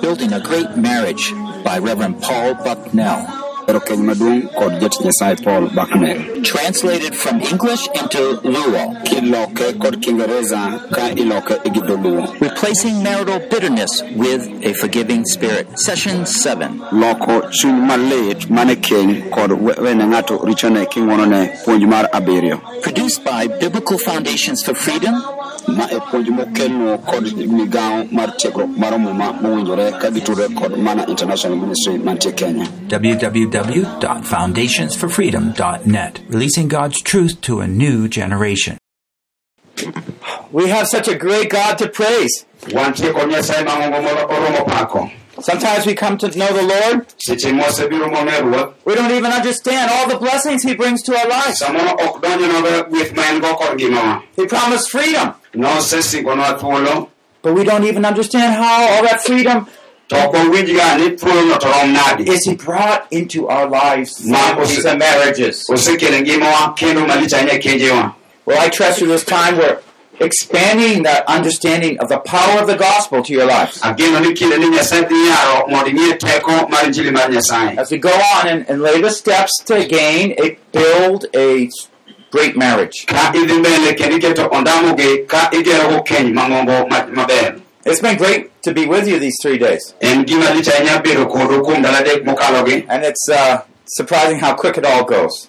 Building a Great Marriage by Reverend Paul Bucknell. Keny maduong' kod jatich Nyasaye Paul Bucknell. Translated from English into Luo. Kiloke kod Kiingereza ka iloke e gi. Replacing marital bitterness with a forgiving spirit. Session 7. Loko chuny malit mane keny kod wene ng'ato richone king'uonone puonj mar abiriyo. Produced by Biblical Foundations for Freedom Ma e puonj mokelno kod migawo mar tiegruok mar muma mowinjore ka gitudore kod Mana International Ministry mantie Kenya. www.foundationsforfreedom.net, releasing God's truth to a new generation. We have such a great God to praise. Wantie kod Nyasaye mang'ongo moro oromo pako. Sometimes we come to know the Lord. Seche mwasebiro mong'e Ruoth, We don't even understand all the blessings He brings to our lives. samoro ok donjonwa gweth ma en go kod ngimawa. He promised freedom, Nosesingonwa thuolo, but we don't even understand how all that freedom to ok wawinjga ni thuolono to rom nade. is brought into our lives, and marriages. Osekelo ngimawa kendo malich ahinya. Well, I trust through this time we're expanding that understanding of the power of the gospel to your lives. Ageno ni kinde ni Nyasaye dhi yaro mondo ing'e teko mar Injili mar Nyasaye. As we go on and, and lay the steps to gain a build a great marriage. Ka idhi mbele kendo iketo ondamogi ka igerogo keny mang'ongo ma- maber. It's been great to be with you these three days. En gima lich ahinya bedo kodu kuom ndalo adek mokalogi. And it's uh, surprising how quick it all goes.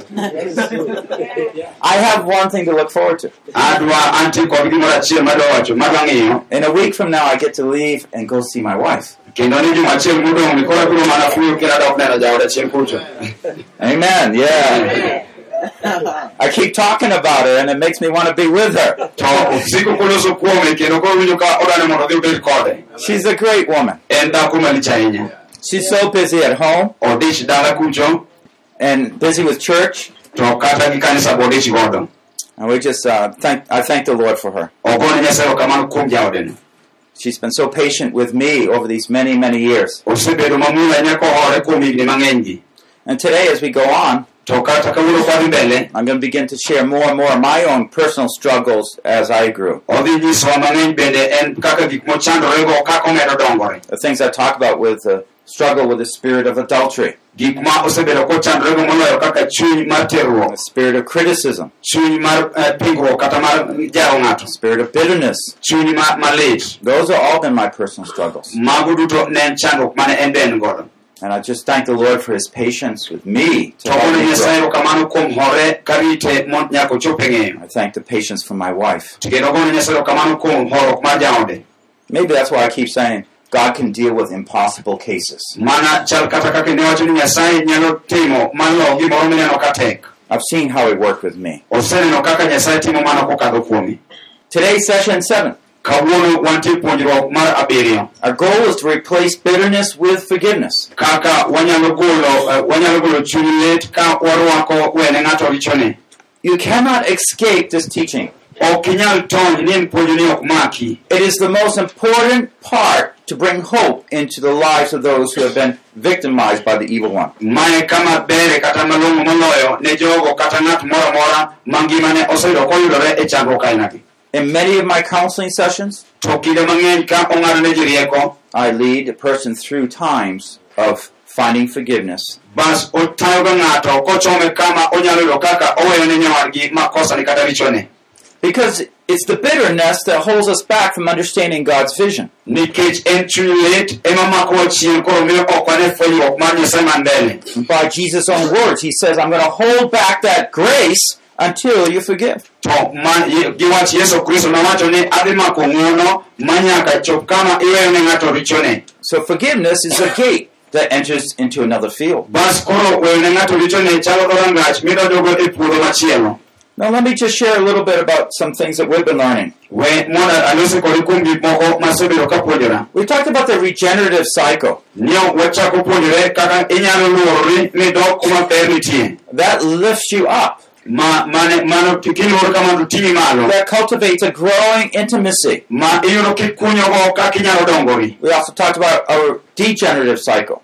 To kendo omako dhoge ni to odhi piyo manade. I have one thing to look forward to. Adwa antie kod gimoro achiel madwa wacho madwa ng'iyo. In a week from now, I get to leave and go see my wife. Kendo ni juma achiel modong' ni koro abiro mana fuyo kendo adok neno jaoda chien kucho. Amen. Yeah. I keep talking about her, and it makes me want to be with her. To osiko koloso kuome kendo koro winjo ka odwani mondo odhi obed kode. She's a great woman. En dhako malich ahinya. She's so busy at home Odich dala kucho, and busy with church, and we just uh, thank. I thank the Lord for her. She's been so patient with me over these many, many years. And today, as we go on, I'm going to begin to share more and more of my own personal struggles as I grew. The things I talk about with the struggle with the spirit of adultery, Gik ma osebedo kochandorego moloyo kaka chuny mar terruok, the spirit of criticism, chuny mar eh, pingruok kata mar jaro ng'ato, spirit of bitterness. chuny malit. Those have all been my personal struggles. Mago duto ne en chandruok mane en be en godo. And I just thank the Lord for his patience with me. To To help gone me Nyasaye grow. erokamano kuom hore karite mon- nyaka ochop ng'eyo. I thank the patience for my wife. To kendo gone Nyasaye erokamano kuom horuok mar jaode. Maybe that's why I keep saying God can deal with impossible cases. Mana chal kata kaka ne wacho ni Nyasaye nyalo timo malo gimoro mineno ka tek. I've seen how he worked with me. Oseneno kaka Nyasaye timo mano kokadho kuomi. Today's session seven. Kawuono wantie puonjruok mar abiriyo. Our goal is to replace bitterness with forgiveness. Kaka wanyalo golo eh, wanyalo golo chuny lit ka warwako wene ng'ato richone. You cannot escape this teaching. Ok inyal tony ni en puonjo ni ok maki. It is the most important part to bring hope into the lives of those who have been victimized by the evil one. Mae kama bere kata malong'o moloyo ne jogo kata ng'at moro amora ma ngimane oseyudo koyudore chandruok ainagi. In many of my counseling sessions, To kinde mang'eny ka ong'adone ji rieko, I lead a person through times of finding forgiveness bas otayoga ng'ato kochome kama onyalo yudo kaka oweyo ne nyawadgi makosane kata richone. because it's the bitterness that holds us back from understanding God's vision. Nikech en chuny lit ema makowa chien koro miyo ok wane fwenyruok mar Nyasaye man mbele. And by Jesus' own words, He says, I'm going to hold back that grace until you forgive. Oh, to man, gi wach Yesu Kristo nowacho ni adhi mako ng'uono manyaka chop kama iweyo ne ng'ato richone. So forgiveness is a gate that enters into another field. Bas koro weyo ne ng'ato richone chalo dhorangach midonjogo puodho machielo. Now, let me just share a little bit about some things that we've been learning. We mondo alosi kodi kuom gik moko masebedo ka puonjora. We talked about the regenerative cycle. Ni wachako puonjore kaka inyalo luorori midok kuma ber nitie. That lifts you up. Ma, mane, mano kiluor kamano ting'i malo. That cultivates a growing intimacy. Ma iyudo kikunyogo kaka inyalo dongori. We also talked about our degenerative cycle.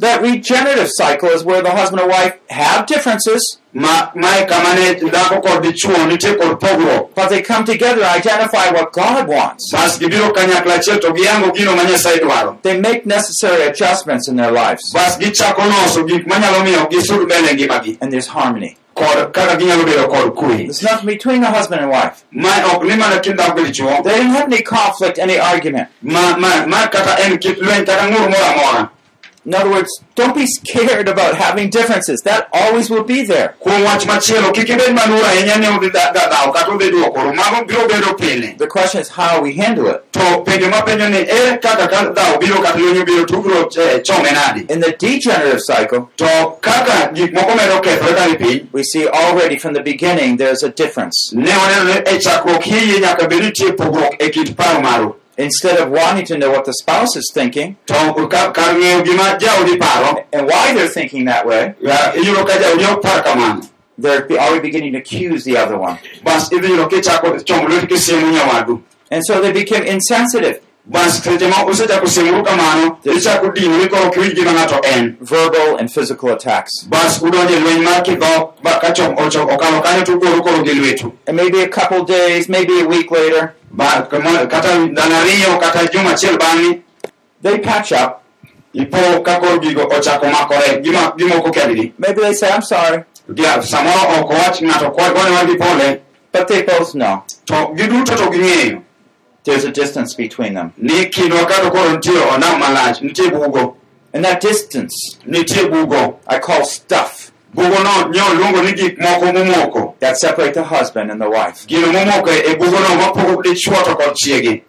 Nyaka wang'e kaka ng'ato nyalo kuongo dok chien. That regenerative cycle is where the husband and wife have differences, ma mae kama ne dhako kod dichuo nitie kod pogruok But they come together and identify what God wants. bas gibiro kanyakla achiel to giyango gino ma nyasaye dwaro They make necessary adjustments in their lives. bas gichako loso gik manyalo miyo gisud mbele ngimagi And there's harmony. kod kaka ginyalo bedo kod kwe There's nothing between a husband and wife. ma ok ni mana kind dhako gi dichuo They didn't have any conflict, any argument. In other words, don't be scared about having differences. That always will be there. The question is how we handle it. In the degenerative cycle, we see already from the beginning there's a difference. Ne waneno ni chakruok hie nyaka bed nitie pogruok kit paro maru Instead of wanting to know what the spouse is thinking. To ka- kar ng'eyo gima jaodi paro. And why they're thinking that way, ya, iyudo ka jaodi ok par kamano they're already beginning to accuse the other one. bas idhi yudo kichako chombo lweti kisiemo nyawadu And so they become insensitive, bas seche ma usechako siemuru kamano ichako dinori koro ok iwinj gima ng'ato en. verbal and physical attacks. bas udonjo lweny mar kidhok ba ka chom- ocho- okalo kanyo tugoru koro gi lwetu And maybe a couple days, maybe a week later, Ba- kata ndalo ariyo kata juma achiel bang'e they patch up. ipo ka koro gigo ochako makore gimoko kendgi Maybe they say, I'm sorry. Dia- samoro ok owach ng'ato gone wadgi pole. But they both know to giduto to ging'eyo. There's a distance between them. ni kindwa kato koro nitie onam malach nitie bugo. And that distance nitie bugo. I call stuff bugono nyo luongo ni gik moko momoko that separate the husband and the wife. gino momoko bugono mapogo dichuo to kod chiegi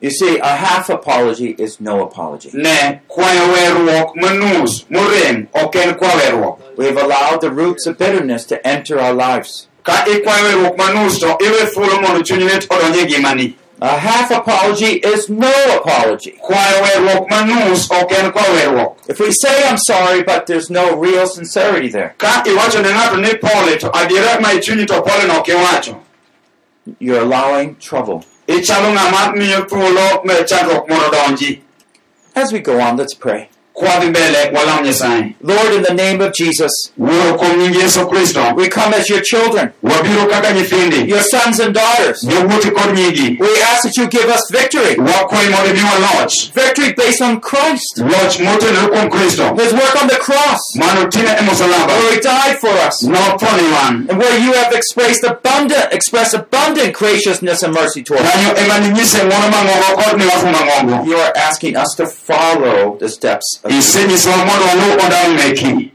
You see, a half apology is no apology. ne kwayo weruok manus morem ok en kwa weruok We have allowed the roots of bitterness to enter our lives. Ka ikwayo weruok manus to iwe thuolo mondo chuny lit odonj ngimani A half apology is no apology. kwayo weruok manus ok en kwa weruok If we say I'm sorry, but there's no real sincerity there, ka iwacho ne ng'ato ni pole to adiera ma chunyi to pole no ok iwacho you're allowing trouble. ichalo ng'ama miyo thuolo me chandruok mondo donji As we go on, let's pray. Kwadhi mbele walam nyasaye Lord, in the name of Jesus, wuoro kuom nying yesu kristo. we come as your children, your sons and daughters. jowuoti kod nyigi We ask that you give us victory. wakwayi mondo imiwa loch Victory based on Christ, loch motenore kuom kristo. His work on the cross, mano time musalaba where he died for us, notho ni wan. And where you have expressed abundant, expressed abundant graciousness and mercy toward us. kanyo ema ninyise ng'wono mang'ongo kod miwafu mang'ongo You are asking us to follow the steps isenyisowa mondo waluw ondamo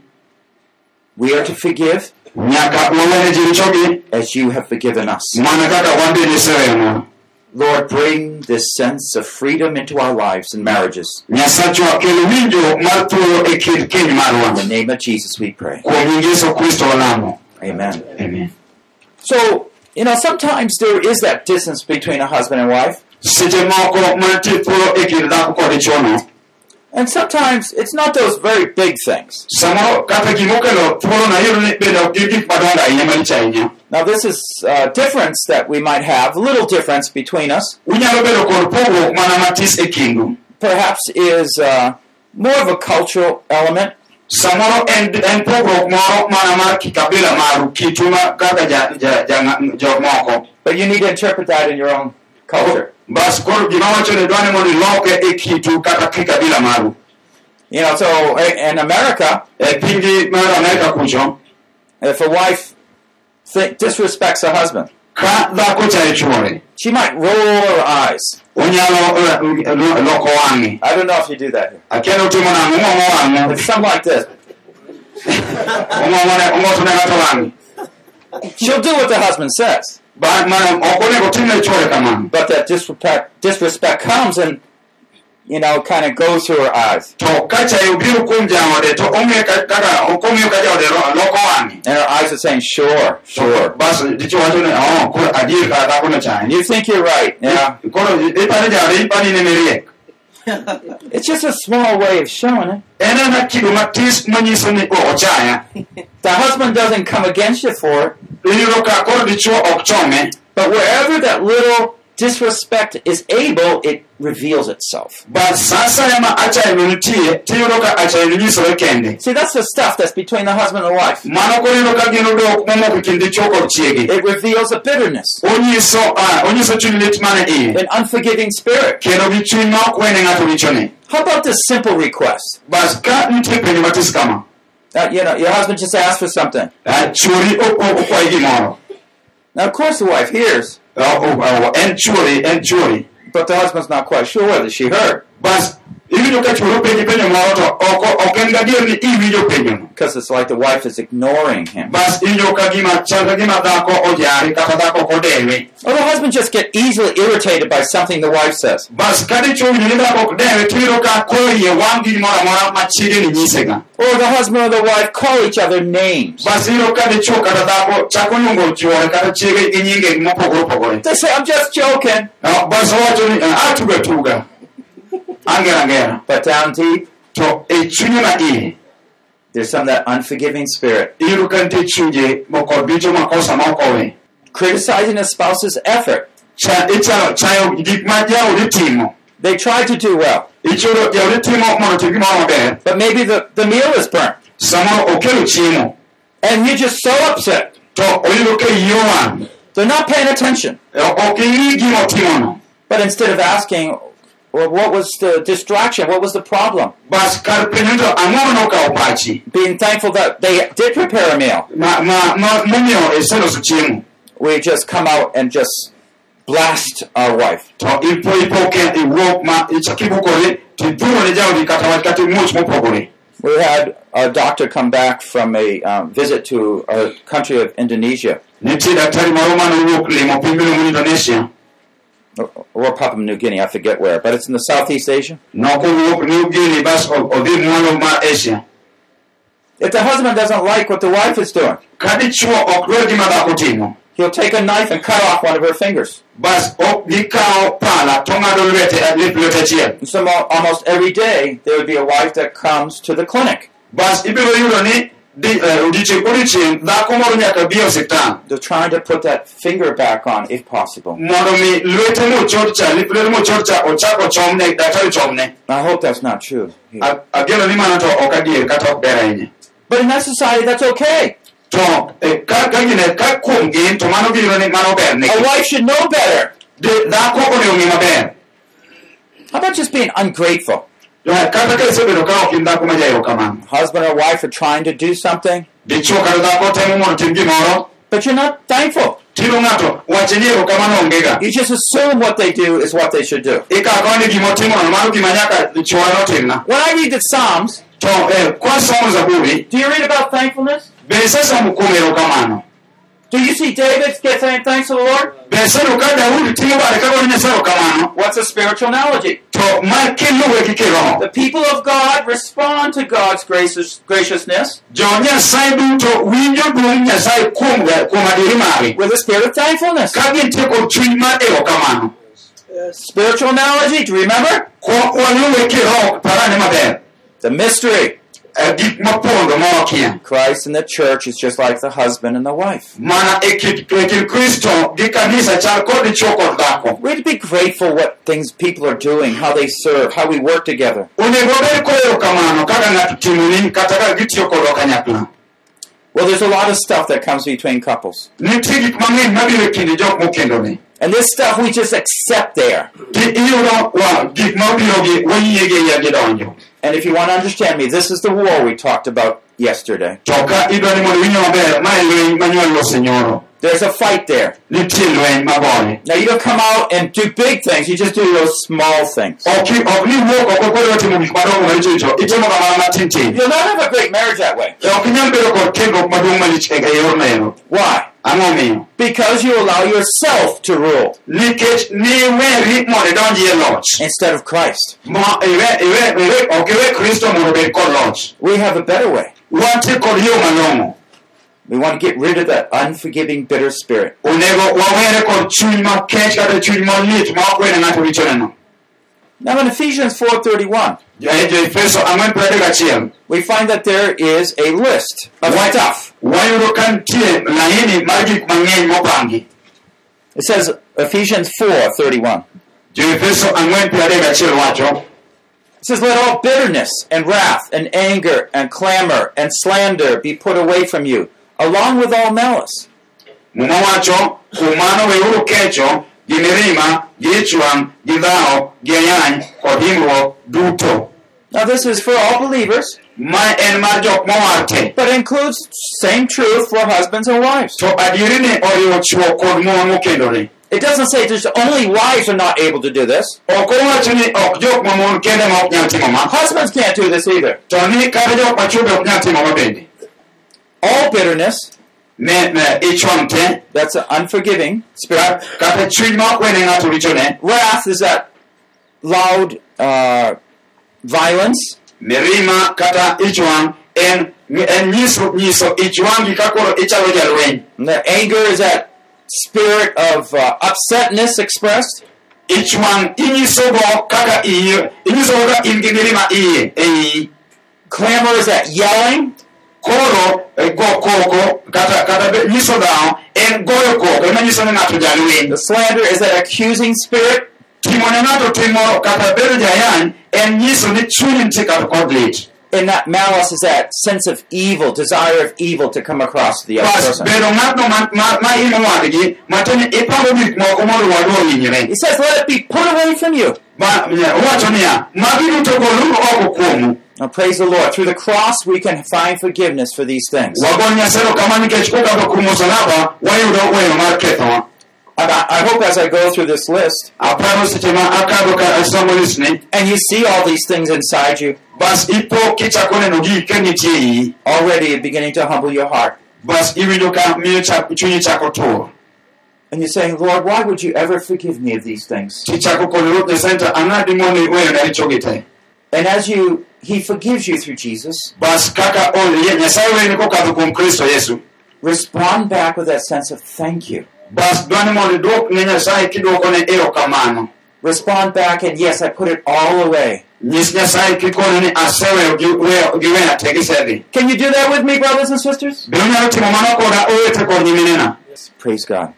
We are to forgive nyaka wawene ji as you have forgiven us. mana kaka wan bende iseweyowa Lord, bring this sense of freedom into our lives and marriages. nyasachwa kel winjo mar thuolo kind keny In the name of Jesus, we pray. kuom nying yesu kristo walamo Amen. amen So, you know, sometimes there is that distance between a husband and wife, and sometimes it's not those very big things. samoro kata gimokelo thuolo na iyudo ni bende ok gin gik madongo ahinya malich ahinya Now, this is a difference that we might have, a little difference between us, unyalo bedo kod pogruok mana matis kindu perhaps is uh, more of a cultural element. samoro en, en pogruok moro mana mar kikabila maru kitu ma kaka ja, ja, ja, jok moko But you need to interpret that in your own culture. Bas koro gima wacho ni dwani mondo iloke e kitu kata kikabila maru You know, so in America, pingi amerika kucho if a wife th- disrespects her husband, ka dhako chaye chuore she might roll her eyes. eh, lo- loko wang'e I don't know if you do that here. akiani utimo nang'o ung'ong'o wang'o It's something like this. ung'ong'one ung'otone ng'ato wang'e She'll do what the husband says, Ba- mana ok onego timne chuore kamano but that disrespect, disrespect comes and, you know, kind of goes through her eyes. to ka chaye obiro kuom jaode to ong'e ka- kaka ok ong'iyo ka jaode ro- loko And her eyes are saying, sure, sure. bas dicho wacho ni "Oh, koro adier ka dhako no And chaye you think you're right. Yeah. koro ipani jaode ipani ne miriek It's just a small way of showing it. ena kido matis manyiso ni "Oh, The husband doesn't come against you for it, iyudo ka koro dichuo ok chome but wherever that little disrespect is able, it reveals itself. bas sa asaya ma achayano nitie tiyudo ka achayano nyisore kende See, that's the stuff that's between the husband and wife. mano koro ka gin odok momoko kind dichuo It reveals a bitterness, ah, onyiso chuny lit mane iye an unforgiving spirit. kendo gi chuny ma ok wene ng'ato richone How about this simple request? Bas ka nitie penjo matis kama Uh, you know, your husband just asked for something. ah, chuori o- o- okwayi gimoro Now, of course, the wife hears, o- en chuori en chuori but the husband's not quite sure whether she heard. Bas iwinjo ka chuori openji penjo moro to ok ok en gadier ni iwinjo penjono because it's like the wife is ignoring him. bas iwinjo ka gima chal ka gima dhako kata dhako ok odewe Or the husband just get easily irritated by something the wife says. bas ka dichuo winjo ni dhako ok dewe tiyudo ka koro iye wang' gi gimoro amora ma chiege ni nyisega Or the husband or the wife call each other names. bas iyudo ka dichuo kata dhako chako luongo chuore kata chiege gi nyinge mopogore opogore They say, I'm just joking. Bas owacho ni "Ah, atuga tuga angera But down deep, to e chunye ma iye there's some of that unforgiving spirit. iyudo ka nitie chunje mokod bicho makosa ma ok owe Criticizing a spouse's effort. Cha- ichalo chayo gik ma jaodi timo They try to do well, timo mondo otim gimoro maber but maybe the, the meal is burnt. samoro okelo chiemo And you're just so upset. to oyudo ka iye They're not paying attention. Ok ing'i gima otimono But instead of asking, what was the distraction? What was the problem? bas kar penjo to ang'o nokawo Being thankful that they did prepare a meal. We just come out and just blast our wife. to ipo ipo ke iwuok ma ichako ibukori tidhuro ne jaodi kata wach kata imuoch mopogore We had a doctor come back from a um, visit to a country of Indonesia, or, Papua New Guinea, I forget where, but it's in the Southeast Asia. nokowuok New Guinea bas o- odhi mwalo mar asia If the husband doesn't like what the wife is doing, ka dichuo ok dwar gima dhako timo he'll take a knife and cut off one of her fingers. bas ok gikawo pala to ng'ado lwete eh, lep lwete achiel And so almost every day, there would be a wife that comes to the clinic. Bas ibiro yudo ni di- eh, odiechieng' kodiechieng' dhako moro nyaka bi They're trying to put that finger back on if possible. mi lwete mochot cha lep lwete mochot cha ochak ochomne daktari chomne I hope that's not true. A- ni mano to ok adier kata ok ber ahinya But in that society, that's okay. to ka ka gine ka kuom gin to mano giyudo ni mano ber A wife should know better. onego ng'e maber How about just being ungrateful? Kata ka isebedo ka ok in dhako ma jaero kamano Husband or wife are trying to do something, dichuo kata dhako temo mondo tim but you're not thankful. tino ng'ato wache ni ero kamano onge You just assume what they do is what they should do. ikako ni gima otimono mano gima nyaka chuore notimna When I read the Psalms, eh, do you read about thankfulness? Do you see David get saying thanks to the Lord? be isebedo ka daudi timo bare ka goyo nyasaye ero kamano What's a spiritual analogy? to ma kiluwe gi kiroho The people of God respond to God's gracious, graciousness jo nyasaye duto winjo duong' nyasaye kuom kuom adieri mare with a spirit of thankfulness. ka gintie kod chuny mar ero kamano Spiritual analogy, do you remember? ko waluwe kiroho parane maber The mystery. Gik mopondo ma wakia Christ and the church is just like the husband and the wife. mana kit kind kristo gi kanisa chal kod dichuo kod dhako We have to be grateful what things people are doing, how they serve, how we work together. onego wabed koero kamano kaka ng'ato timoni kata ka gitiyo kodwa kanyakla Well, there's a lot of stuff that comes between couples. nitie gik mang'eny mabiro kinde jok mokendore And this stuff we just accept there. And if you want to understand me, this is the war we talked about yesterday. To ka idwa ni mondo iwinjo maber ma e lweny manyuol osenyoro There's a fight there. nitie lweny magore Now, you don't come out and do big things, you just do those small things. ok i- ok ni wuok oko kodwa timo gik madongo maricho richo itimo kamano matin tin You'll not have a great marriage that way. E ok inyal bedo kod kendruok maduong' malich e e yor neno Why? Because you allow yourself to rule nikech niweri mondo idonji e loch instead of Christ. We have a better way. wantie kod yo malong'o We want to get rid of that unforgiving, bitter spirit. onego wawere kod chuny makech kata chuny malit ma ok wene ng'ato richoneno Now, in Ephesians 4.31, jo-efeso ang'wen pradek achiel we find that there is a list of stuff. wayudo ka nitie laini mar gik mang'eny mopangi It says Ephesians 4:31. jo-efeso ang'wen piero adek gachiel wacho It says, Let all bitterness and wrath and anger and clamor and slander be put away from you, along with all malice. muma wacho kuom mano weuru kecho gi mirima gi ich wangʼ gi dhawo gi ayany kod himruok duto Now, this is for all believers, ma en mar jok mowar te but includes same truth for husbands and wives. to adieri ni oriwo chwo kod mon mokendore It doesn't say just only wives are not able to do this. ok owacho ni ok jok mamon kende ma ok nyal timo ma Husbands can't do this either. All bitterness, ne ne ich wang' that's an unforgiving spirit. ka- kata chuny ma ok wene ng'ato richone Wrath is that loud uh, violence. mirima kata ich wang' en en nyiso nyiso ich wang'i ka koro ichalo jalweny the anger is that spirit of uh, upsetness expressed. inyisogo kaka iye inyisogo ka in gi mirima iye Clamor is that yelling. Koro eh, go koko kata kata nyiso dhawo en goyo koko ema nyiso ni ng'ato The slander is that accusing spirit. timo ne ng'ato timo kata bedo jayany en nyiso ni chunyi nitie kata kod lit And that malice is that sense of evil, desire of evil to come across the other person. He says, let it be put away from you. Ba- ne- owacho niya magi duto goluru oko kuomu Now, praise the Lord. Through the cross, we can find forgiveness for these things. wago nyasero kama nikech kokadho kuom musalaba wayudo weyo mar kethowa And I, I hope as I go through this list, aparo seche ma akadho ka asomo listni and you see all these things inside you, bas ipo kichako neno gi ka nitie iyi already beginning to humble your heart. bas iwinjo ka miyo chak- chunyi chako tur And you're saying, Lord, why would you ever forgive me of these things? tichako kod ruoth nyasaye to ang'adi mondo iweyona richogi te And as you, He forgives you through Jesus, bas kaka o- nyasaye weyoni kokadho kuom kristo yesu respond back with that sense of thank you. bas dwani mondo iduok ne nyasaye kidwokone erokamano Respond back and yes, I put it all away. nyis nyasaye kikone ni aseweyo gi weyo- gi weya te gisedhi Can you do that with me, brothers and sisters? be unyalo timo mano koda owete kod nyiminena Praise God.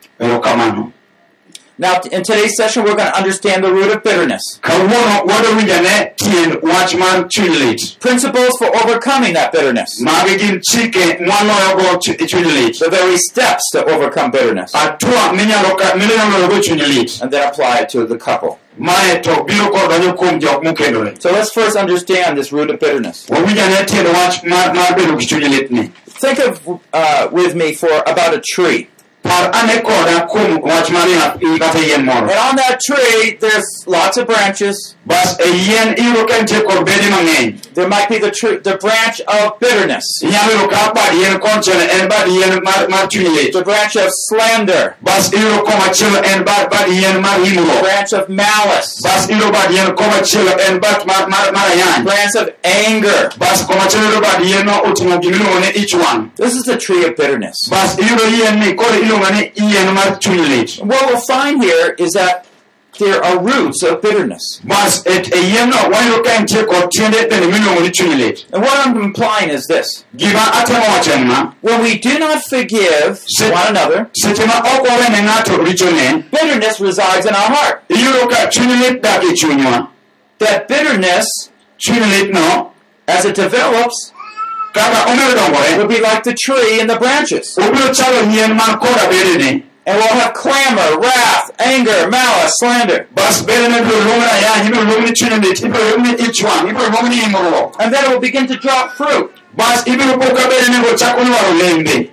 Now, in today's session, we're going to understand the root of bitterness. kawuono wadowinjane tiend wach mar chuny lit Principles for overcoming that bitterness. magi gin chike mwaloyogo chu- chuny lit The very steps to overcome bitterness. atua minyalo ka- minyalo loyogo chuny lit And then apply it to the couple. mae to biro kod donjo kuom jok mokendore So let's first understand this root of bitterness. wawinjane tiend wach mar mar bedo gi chuny litni Think of uh, with me for about a tree. Par ane koda kuom wach mar yath kata yien moro And on that tree, there's lots of branches. bas yien iyudo ka nitie kod bede mang'eny There might be the the branch of bitterness, inyalo yudo ka bad yien en bad yien mar, mar chuny the branch of slander, bas iyudo komachielo en bad, bad yien mar the branch of malice, bas iyudo bad yien komachielo en bad mar, mar, mar ayany branch of anger. bas komachielo iyudo bad yien no oting'o gimiluongo ni ich This is the tree of bitterness. bas iyudo yien ni koro iluongo ni yien mar What we'll find here is that there are roots of bitterness. bas yien no wayudo ka nitie kod tiende bende miluongo ni chuny lit And what I'm implying is this. Gima atemo wacho en ma when we do not forgive one another, seche ma ok wawene ng'ato richone bitterness resides in our heart. iyudo ka chuny lit dak That bitterness, chuny lit no. as it develops, dongore will be like the tree and the branches. obiro chalo yien man koda bedene And we'll have clamor, wrath, anger, malice, slander. bas bedene biro luong ni ayany ibiro luong ni chuny lit ibiro luong ni ich wang' ibiro luong ni imruok And then it will begin to drop fruit. bas ibiro po ka bedene go chako lwaro lembe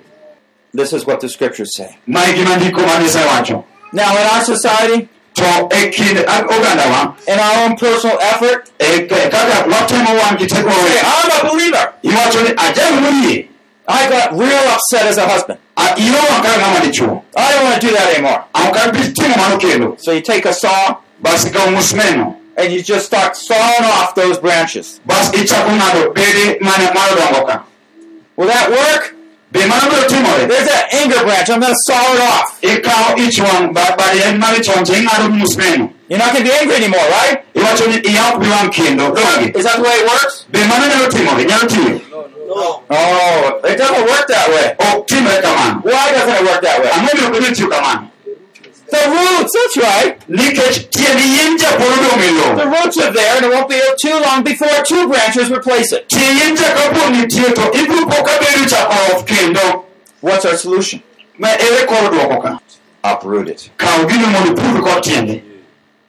This is what the scriptures say. ma gima ndiko mar nyasaye wacho Now, in our society, to e kind ag- ogandawa in our own personal effort, e k- kaka watemo wan gi teko say, wewa I'm a believer. iwacho ni ajalo moyie I got real upset as a husband. A- irowa ka ng'ama dichuo I don't want to do that anymore. ok abi timo mano kendo So you take a saw bas ikawo musmeno and you just start sawing off those branches. bas ichako ng'ado bede mane mano dongo ka Will that work? Be mano biro timore There's that anger branch. I'm going to saw it off. ikawo ich wang' ba- bad yien mar ich wang' to ing'ado gi musmeno You're not going to be angry anymore, right? iwacho ni iya ok bi wang' kendo dongi Is that the way it works? be mano nyalo timore nyalo tiyo Oh, it doesn't work that way. Oh, kamano Why doesn't it work that way? The roots, that's right. nikech tiend yien cha pod odong The roots are there, and it won't be too long before two branches replace it. tie yien cha kapod nitie to ibiro po ka bedo chako off kendo What's our solution? ma ere kor dwoko Uproot it. kaw gino mondo ipur kod tiende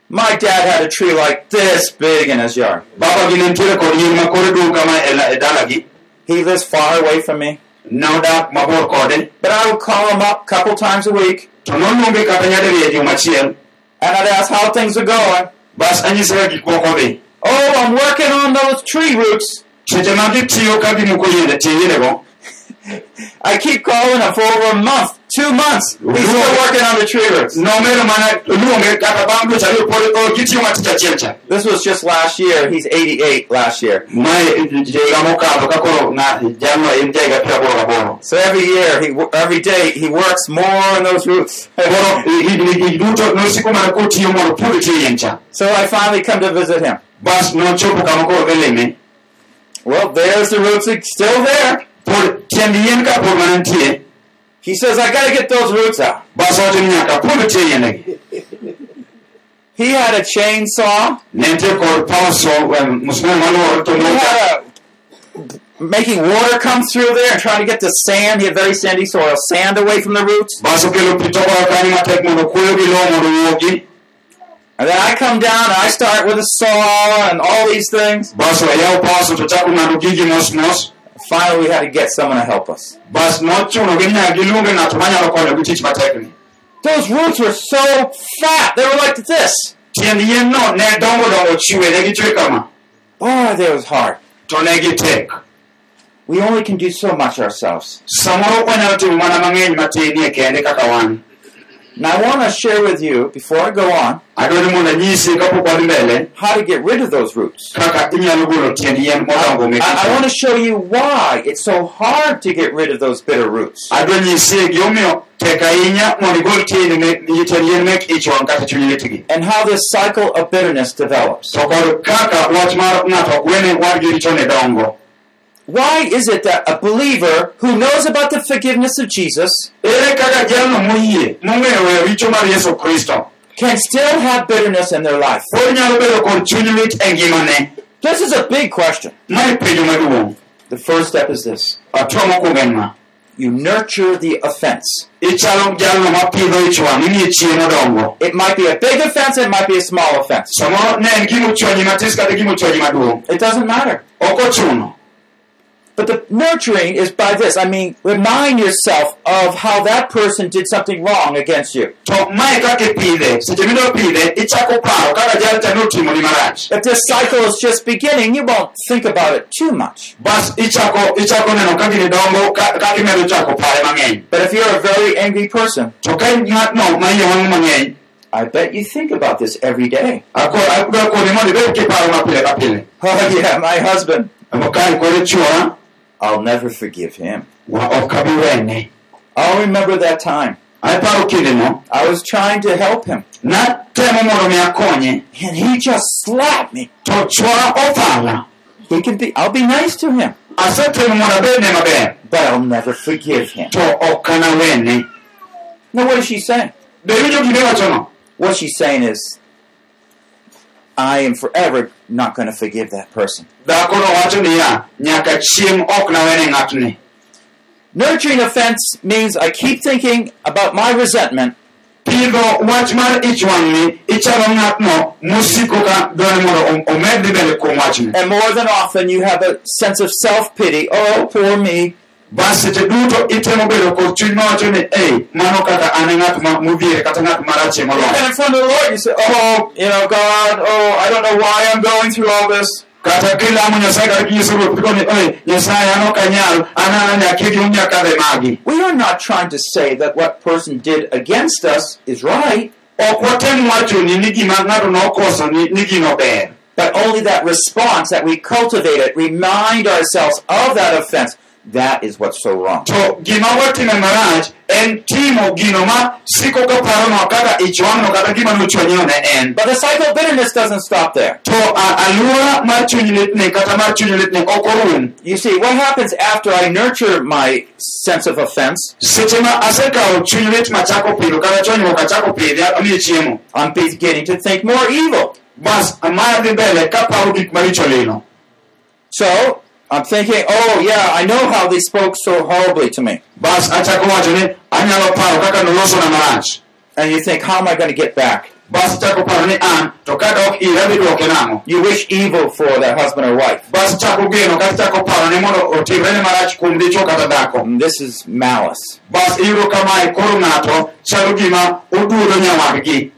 My dad had a tree like this big in his yard. baba gi ne nitiere kod yien ma kore dong kama la- He lives far away from me, mabor kode but I would call him up a couple times a week, to noluonge kata nyadiriyo juma achiel and I'd ask how things are going. bas anyise ka gik moko dhi Oh, I'm working on those tree roots. seche ma gitiyo ka gimuko yiende tie yiendego I keep calling him for over a month, two months. He's still working on the tree roots. nomedo mana luonge kata bang' dweche ariyo pod o, gitiyo matich achiel cha This was just last year. He's 88 last year. mae higa mokadho ka koro ng'a- jalno en jahiga piero aboro gaboro So every year, he every day, he works more on those roots. koro higni gi duto nosiko mana kotiyo mondo pur tie yien cha So I finally come to visit him. bas nochopo kama koro dhi lime Well, there's the roots it's still there. He says, I got to get those roots out. bas owacho ni nyaka pur tie yiendegi He had a chainsaw. ne nitie kod paso musmeno maluoro to He had a, making water come through there and trying to get the sand. He had very sandy soil, sand away from the roots. bas okelo pi toko kanyo matek mondo kuoyo gi lowo mondo wuogi And then I come down and I start with a saw and all these things. Bas wayaw paso to chako ng'ado gigi mos mos Finally, we had to get someone to help us. bas nochuno gi nyaka giluonge ng'ato manyalo konyo gi tich Those roots were so fat. They were like this. tiend yien no ne dongo dongo chiwe ne gichwe kama Boy, that was hard. to ne gitek We only can do so much ourselves. samoro wanyalo timo mana mang'eny matinie kende kaka wan Now, I want to share with you, before I go on, adwani mondo anyisi kapok wadhi how to get rid of those roots. kaka inyalo golo tiend yien modongo mek I, I want to show you why it's so hard to get rid of those bitter roots. adwa nyisi gimomiyo tek ahinya mondo igol tiend mek- tiend yien mek ich wang' kata chuny litgi and how this cycle of bitterness develops. Why is it that a believer who knows about the forgiveness of Jesus ere kaka jalno moyie mong'eyo weyo richo mar yesu kristo can still have bitterness in their life? pod nyalo bedo kod chuny lit ngimane This is a big question. mae penjo maduong' The first step is this atua mokwongo en ma you nurture the offense. ichalo jalno mapidho ich wang' imiye chiemo dongo It might be a big offense, it might be a small offense. samoro ne en gimochwanyi matis kata gimochwanyi maduong' It doesn't matter. But the nurturing is by this. I mean, remind yourself of how that person did something wrong against you. to mae kaka ipidhe seche midwa pidhe ichako paro kaka jalcha notimoni marach If this cycle is just beginning, you won't think about it too much. bas ichako ichako neno ka gini dongo ka- kaka imedo chako pare mang'eny But if you're a very angry person, to ka in ng'atno ma iye wang' mang'eny I bet you think about this every day. ako- adwa koni mondo ibed kiparo mapile ka pile Oh, yeah, my husband. Kae kod chuora I'll never forgive him. wa ok abi wene I'll remember that time. I was trying to help him, natemo mondo mi akonye and he just slapped me. to chuora othala He can be, I'll be nice to him, asetemo mondo abedne maber but I'll never forgive him. to ok anawene Now, what is she saying? be winjo gima iwachono What she's saying is, I am forever not going to forgive that person. dhakono wacho niya nyaka chieng' ok nawene ng'atni Nurturing offense means I keep thinking about my resentment pidho wach mar ich wang'ni ichalo ng'atno mosiko ka dwani mondo om- omedri bende kuom wachni And more than often, you have a sense of self pity. Oh, poor me. Bas seche duto itemo bedo kod chuny mawacho ni ei mano kaka an e ng'at ma- modhier kata ng'at marachie And moloyo in front of the Lord, you say, Oh, you know, God, oh, I don't know why I'm going through all this. kata kilamo nyasaye kata kinyiso ruoth ni ei nyasaye an ok anyal an ana nyakegi unyakadhe magi. We are not trying to say that what person did against us is right, ok watem wachoni ni gima ng'ato nokoso ni ni gino ber. But only that response that we cultivate it, remind ourselves of that offense, That is what's so wrong. to gima watime marach en timo gino ma siko ka parono kaka ich wang'no kata gima nochwanyiwa ne en But the cycle of bitterness doesn't stop there. to a- alwora mar chuny litni kata mar chuny litni ok You see, what happens after I nurture my sense of offense? seche ma asekawo chuny lit machako pidho kata chonyruok achako pidhe amiye chiemo I'm beginning to think more evil. bas amaya dhi mbele kaparo gik maricho lilo So I'm thinking, oh yeah, I know how they spoke so horribly to me. bas achako wacho anyalo paro kaka nolosona marach And you think, how am I going to get back? bas chako paro ni an to kadok ira dhi nang'o You wish evil for that husband or wife. bas chako geno kata chako paro ni mondo otimre ni marach kuom dichuo kata dhako And this is malice. bas iyudo kamae koro ng'ato chalo gima oduodo nyawadgi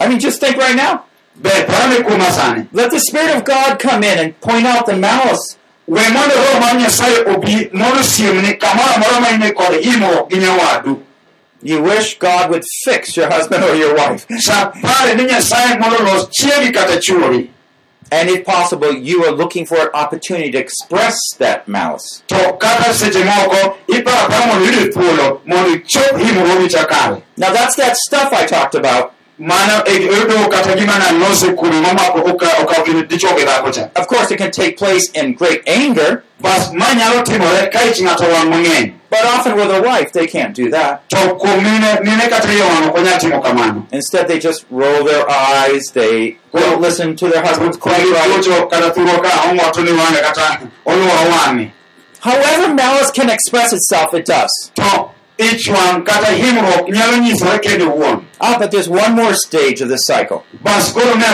I mean, just think right now. ber parane kuoma sani Let the Spirit of God come in and point out the malice. We mondo roho mar nyasaye obi mondo siemni kamoro amora ma ine kod himruok gi nyawadu You wish God would fix your husband or your wife. sa pare ni nyasaye mondo los chiegi kata chuori And if possible, you are looking for an opportunity to express that malice. to kata seche moko iparo apara mondo iyud thuolo mondo ichop himruogi chakare Now, that's that stuff I talked about. Mano yudo eh, eh, eh, kata gima nalose kuno momako oka- okawo kind dichuo gi dhako cha Of course, it can take place in great anger, bas ma nyalo timore ka ich ng'ato wang' mang'eny but often with a wife, they can't do that. to kuom mine mine kata iye wang' ok onyal timo kamano Instead, they just roll their eyes, they don't listen to their husband's cry. Kuocho kata thuro ka ong'oto ni wang'e kata oluoro wang'e However, malice can express itself, it does. To one wang' kata himruok nyalo nyisore kendo wuon Ah, but there's one more stage of this cycle. bas koro ne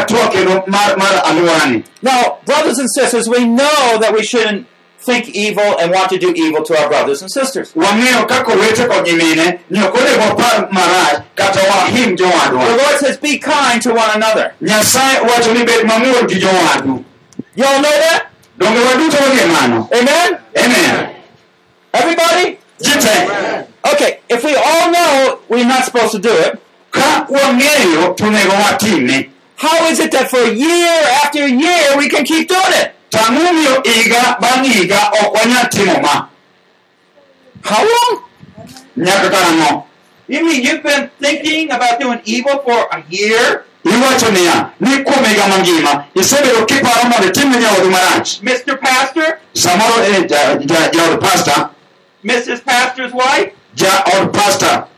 mar, mar alworani Now, brothers and sisters, we know that we shouldn't think evil and want to do evil to our brothers and sisters. wang'eyo kaka owete kod nyimine ni ok onego wapar marach The Lord says, be kind to one another. nyasaye wacho ni bed mamuol gi Y'all know that? donge waduto wang'e mano Amen? amen Everybody? ji te Okay, if we all know we're not supposed to do it, ka wang'eyo to onego watime how is it that for year after year we can keep doing it? tang'omiyo higa bang' higa ok wanyal How long? You mean you've been thinking about doing evil for a year? iwacho niya ni kuom higa mangima isebedo kiparo mondo itimne nyawadu marach Mr. Pastor? samoro eh, ja- ja- Mrs. Pastor's wife? Jaod pasta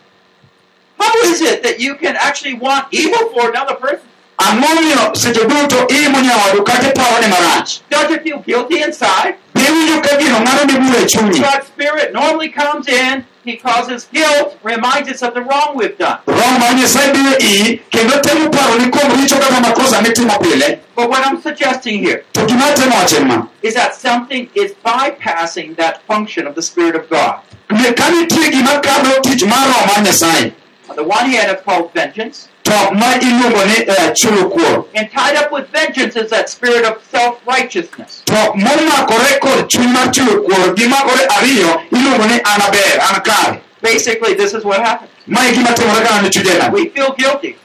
How is it that you can actually want evil for another person? ang'omiyo seche duto imo nyawadu kata iparo ni marach Don't you feel guilty inside? iwinjo ka gino ng'ado ni bura e chunyi God's Spirit normally comes in because His guilt reminds us of the wrong we've done. roho mar nyasaye biro iyi kendo temo paro ni kuom richo kata makosa mitimo pile But what I'm suggesting here to gima atemo wacho en ma is that something is bypassing that function of the Spirit of God. Ne- ka nitie gima kadho tich mar roho mar nyasaye On the one hand, it's called vengeance, to ma iluongo ni eh, and tied up with vengeance is that spirit of self righteousness. to momakore kod chuny mar chulo kuor gimakore ariyo iluongo ni an aber an kare Basically, this is what happens. ma gima timore ka an chujena We feel guilty,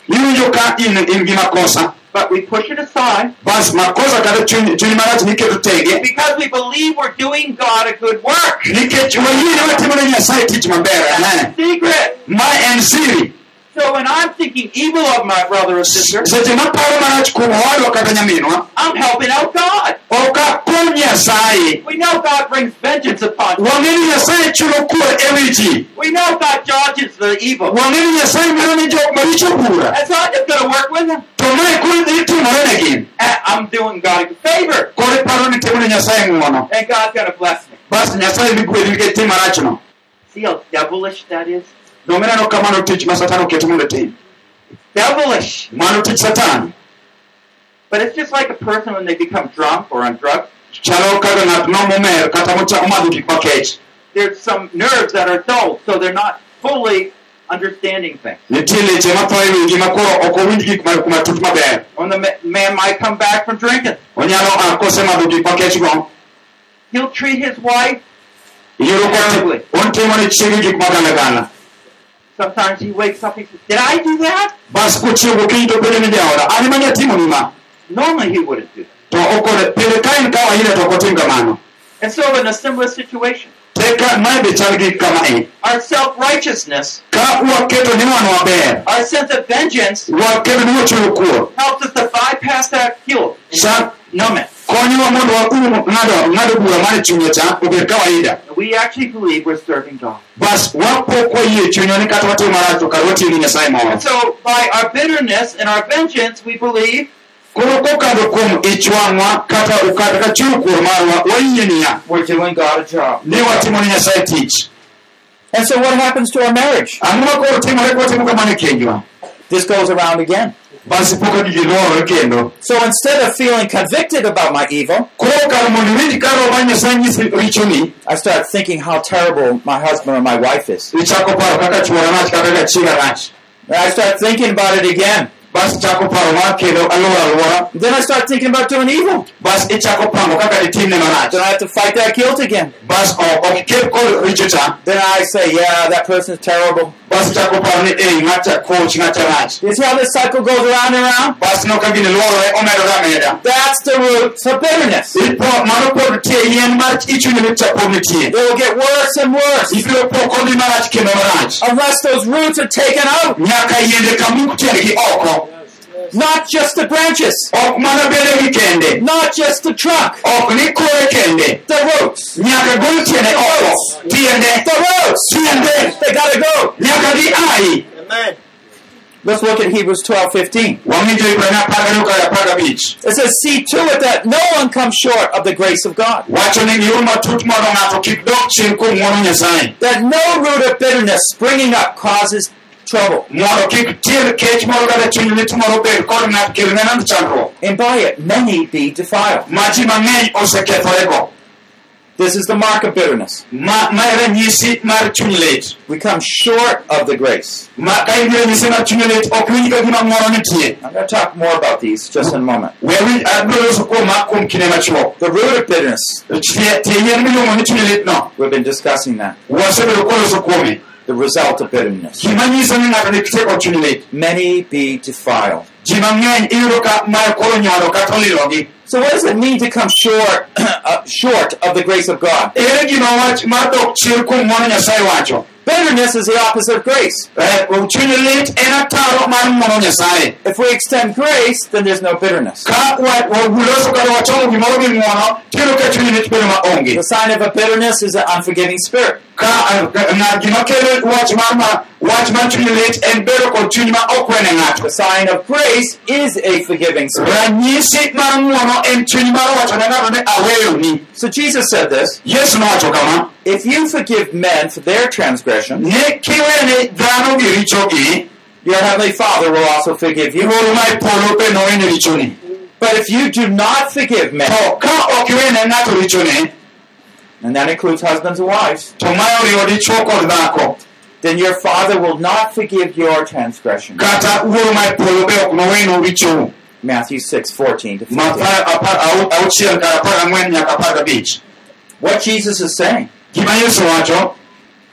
iwinjo ka in in gi makosa but we push it aside bas makosa kata chuny chuny marach niketo tege because we believe we're doing God a good work. nikech wayie ni watimone nyasaye tich maber ane Secret. Ma en siri So when I'm thinking evil of my brother or sister, seche maparo marach kuom owadwa kata nyaminwa I'm helping out God. Oh, nyasaye We know God brings vengeance upon you. wang'e ni nyasaye chulo kuor e wi ji We know God judges the evil. wang'e ni nyasaye miro ni jok maricho bura And so I'm just going to work with him. to mae koro itimore ne gin And I'm doing God a favor. koro iparo ni timo ne nyasaye ng'uono And God's going to bless me. bas nyasaye dhi gwedhi nikech tim marachno See how devilish that is? Donge neno ka mano tich ma satan oketo Devilish. satan But it's just like a person when they become drunk or on drugs. chalo kaka ng'at no momer kata mocha- omadho gik makech There's some nerves that are dull, so they're not fully understanding things. nitie leche matho wigi ma koro ok owinj gik ma- matut maber When the man might come back from drinking, onyalo kosemadho gik makech go he'll treat his wife. Terribly. Sometimes he wakes up, he says, Did I do that? bas kochiewo gokinyi to penjo ni jaoda an mane atimoni ma Normally he wouldn't do that. to okone pile ka en kawaida to kamano And so in a similar situation, te eka mae be chal gi Our self righteousness, ka waketo ni wan waber our sense of vengeance, waketo ni wachulo kuor helps us to bypass that guilt and Sa- numb it. konyowa mondo waum ng'ado ng'ado bura mar chunye cha obed kawaida We actually believe we're serving God. bas wapok wayie chunywa ni kata watimo marach to kar watiyo gi nyasaye moro And so, by our bitterness and our vengeance, we believe koro kokadho kuom ich wang'wa kata kata ka chiwo kuor marwa wayie niya we're doing God a job. ni watimo ni nyasaye tich And so, what happens to our marriage? ang'o ma koro timore kwatimo kamano kenjwa This goes around again. Basi poka gigi luorore kendo So, instead of feeling convicted about my evil, koro kar mondo iwinj ka roho mar nyasaye nyisi richoni I start thinking how terrible my husband or my wife is. ichako paro kaka chuora rach kata ka chiega rach And I start thinking about it again. bas ichako paro mar kendo alwora alwora Then I start thinking about doing evil. bas ichako pango kaka ditimne marach Then I have to fight that guilt again. bas o- oh, ok oh, ikel kod richo cha Then I say, yeah, that person is terrible. Bas ichako paro ni ei ng'acha koch ng'acha rach You see how this cycle goes around and around? bas no ka gini luorore omedore ameda That's the root for bitterness. It mano pod nitie yien mar ichunye ni cha pod nitie will get worse and worse ibiro po kodhi marach kendo marach unless those roots are taken out. nyaka yiende ka muk tiendgi oko Not just the branches, ok mana bedegi kende not just the trunk, ok ni kore kende the roots. nyaka gol oko tiende The roots! tiende They gotta go. nyaka gi ai. Let's look at Hebrews twelve fifteen. wang'injo ibrania apar gariyo kod apar gabich It says, See to it that no one comes short of the grace of God, wacho ni giur matut mondo ng'ato kik dok chien kuom ng'wono nyasaye that no root of bitterness springing up causes trouble, mondo kik tiend kech moro kata chuny lit moro bed kod ng'at kel ne nand chandruok and by it many be defiled. ma ji mang'eny osekethorego This is the mark of bitterness. ma ma e ranyisi mar chuny We come short of the grace. ma ka in gi ranyisi mar chuny lit ok winj ka gima ng'wono nitie I'm going to talk more about these just in a moment. we winj abiro loso kuoma kuom kinde machuok The root of bitterness, tie tie yien miluongo ni chuny litno we've been discussing that. The result of bitterness. Many be defiled. So what does it mean to come short, uh, short of the grace of God? Ere gima wach mar dok chien kuom ng'wono nyasaye wacho Bitterness is the opposite of grace. Eh, chuny lit en ataro mar ng'wono nyasaye If we extend grace, then there's no bitterness. ka wa- wa- uloso kata wachomo gimoro gi ng'wono tiyudo ka chuny lit bedo maonge The sign of a bitterness is an unforgiving spirit. ka ka- ng'a- gima kelo wach mar ma- wach mar chuny lit en bedo kod chuny ma ok wene ng'ato The sign of grace is a forgiving spirit. ranyisi mar ng'wono en chuny mar wacho ne ng'ato ni aweyoni So Jesus said this, yesu nowacho kama if you forgive men for their transgression, ni kiwene dhano gi richogi your heavenly Father will also forgive you. wuoro ma polo be nowene richoni But if you do not forgive men, to ka ok iwene ng'ato richone and that includes husbands and wives, to ma oriwo dichwo kod dhako then your Father will not forgive your transgression. kata wuoro ma polo be ok nowenu richou Matthew 6, 14 to 15. ma apar- apar- au- auchiel kar apar gang'wen nyaka apar gabich What Jesus is saying gima yesu wacho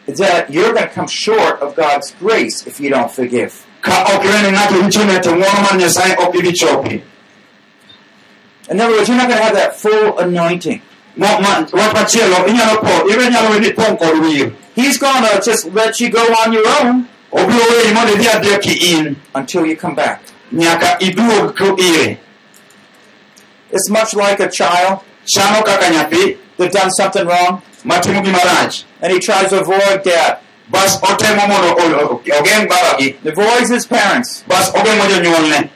is that you're going to come short of God's grace if you don't forgive. ka ok iwene to ng'wono mar nyasaye ok chopi. In other words, you're not going to have that full anointing. Mo- ma- wach machielo inyalo po ibe nyalo we ni pong' kod He's going to just let you go on your own obiro weyi mondo idhi adhiya in. until you come back. nyaka iduog ko ire It's much like a child. Chano kaka nyathi. That done something wrong matimo gima rach and he tries to avoid dad, bas otemo mondo ogeng' babagi avoids his parents. bas ogeng'o jonyuolne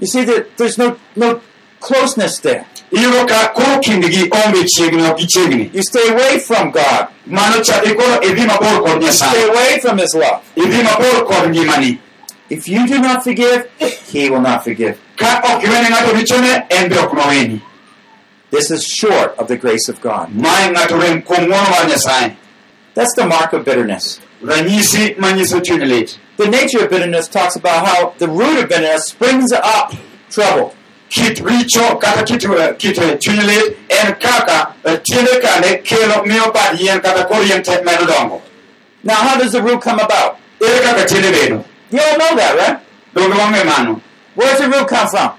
You see that there's no no closeness there. iyudo ka koro kindgi onge chiegni ok gichiegni You stay away from God. mano cha ikoro idhi mabor kod Stay nyasaye away from his love. idhi mabor kod ngimani If you do not forgive, he will not forgive. ka ok iwene ng'ato richone en be ok noweni This is short of the grace of God. mae ng'ato rem kuom ng'wono mar nyasaye That's the mark of bitterness. ranyisi manyiso chuny lit The nature of bitterness talks about how the root of bitterness springs up trouble. kit richo kata kit, eh, kit eh, chuny lit en kaka tiende kane kelo miyo bad yien kata kor yien te medo dongo Now, how does the root come about? ere kaka tiende You all know that, right? mano Where's the root come from?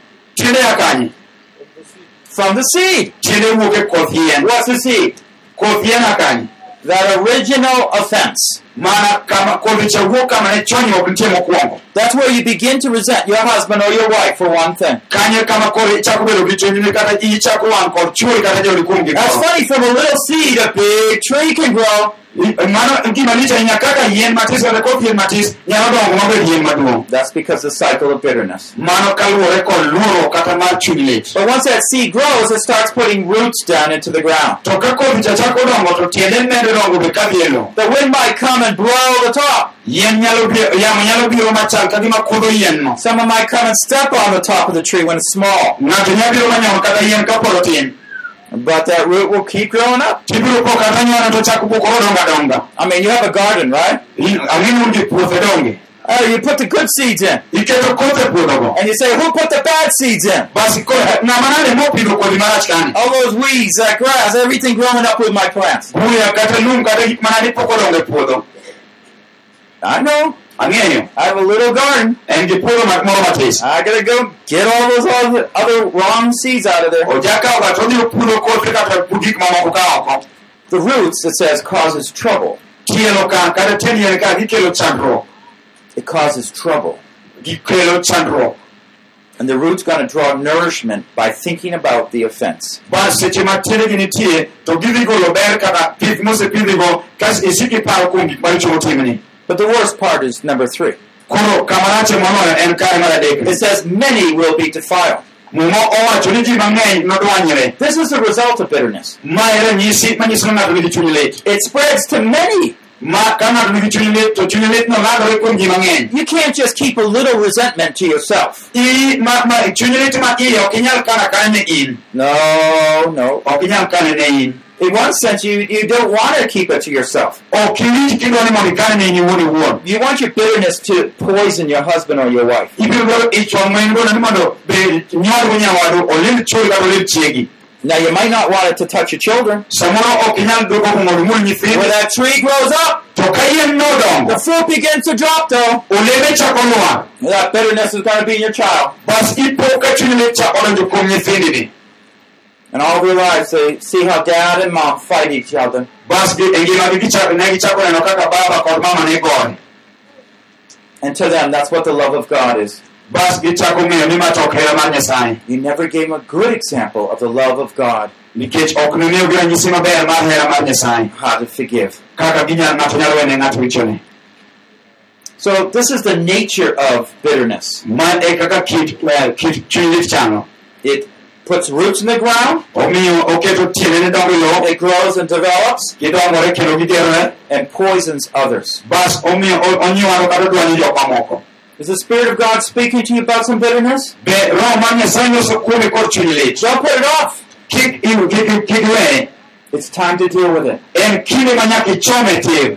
Tiende ya kanye From the seed. tiende wuok koth yien What's the seed? koth yien ya kanye that original offense. Mana kama kodhi cha wuok kama ne chonyruok nitie mokwongo That's where you begin to resent your husband or your wife for one thing. kanyo kama kodhi ichako bedo gi chunyni kata ichako wang' kod chuori kata jodi kuom That's funny, from a little seed, a big tree can grow. mano gima lich ahinya kaka yien matis kata koth yien matis nyalo dongo mabed yien maduong' That's because the cycle of bitterness. mano kaluwore kod luoro kata mar chuny lit But once that seed grows, it starts putting roots down into the ground. to ka kodhi cha chako dongo to tiende medo dongo be kadhi lowo The wind might come blow the top. yien nyalo biro yamo nyalo biro machal ka gima kudho yien no Someone might come and step on the top of the tree when it's small. ng'ato nyalo biro manyono kata yien kapod otin But that root will keep growing up. tibiro po kata nyone to chako bukoro dongo I mean, you have a garden, right? ang'eni un gi puothe donge Oh, you put the good seeds in. iketo kothe puodhogo And you say, who put the bad seeds in? basi ko- ng'ama nade mopidho kodhi marach kani All those weeds, that grass, everything growing up with my plants. Buya know. lum kata gik manade pok odongo e puodho I I have a little garden. en gi puodho ma- moro matis I gotta go get all those other, other wrong seeds out of there. ojakawo ga todhi pudho kothe kata gik mamoko ka oko The roots, it says, causes trouble. tielo ka kata tiend yien ka gikelo chandruok It causes trouble. And the root's gonna draw nourishment by thinking about the offense. Bas seche ma tiendegi nitie to gidhi golo ber kata pith mosepidhigo kas isik iparo kuom gik maricho motimni But the worst part is number three. koro kama rache moloyo en kare mar adek It says, many will be defiled. muma owacho ni ji mang'eny nodwanyre This is the result of bitterness. ma ranyisi manyiso ni ng'ato nigi chuny lit It spreads to many. ma ka ng'ato nigi chuny lit to chuny litno landore kuom ji mang'eny You can't just keep a little resentment to yourself. I- ma- ma- chuny lit ma iye ok inyal kano akana ne in No, no. Ok inyal kane ne in one sense, you, you don't want to keep it to yourself. ok iwinj kidwa ni mondo ikane ne in iwuon iwuon You want your bitterness to poison your husband or your wife. ibiro dwaro ich wang' ma in godo ni mondo bed nywadgo nyawadu olind chuori kata olind chiegi Now, you might not want it to touch your children. samoro ok inyal duogo kuom mondo imul nyithindi When that tree grows up, to ka yien nodongo the fruit begins to drop, though. olembe chako lwar That bitterness is going to be in your child. And all their lives, they see how dad and mom fight each other. bas gi- e ngimagi gichako- ne gichako neno kaka baba kod mama ne gore And to them, that's what the love of God is. bas gichako ng'eyo ni ma to ok hera mar nyasaye You never gave them a good example of the love of God, nikech ok nomiyogi ranyisi maber mar hera mar nyasaye how to forgive. kaka ginyal ng'ato nyalo wene ng'ato richone So, this is the nature of bitterness. ma e kaka kit eh, kit chuny lit chano It puts roots in the ground, it grows and develops, and poisons others. Is the Spirit of God speaking to you about some bitterness? Don't put it off. It's time to deal with it.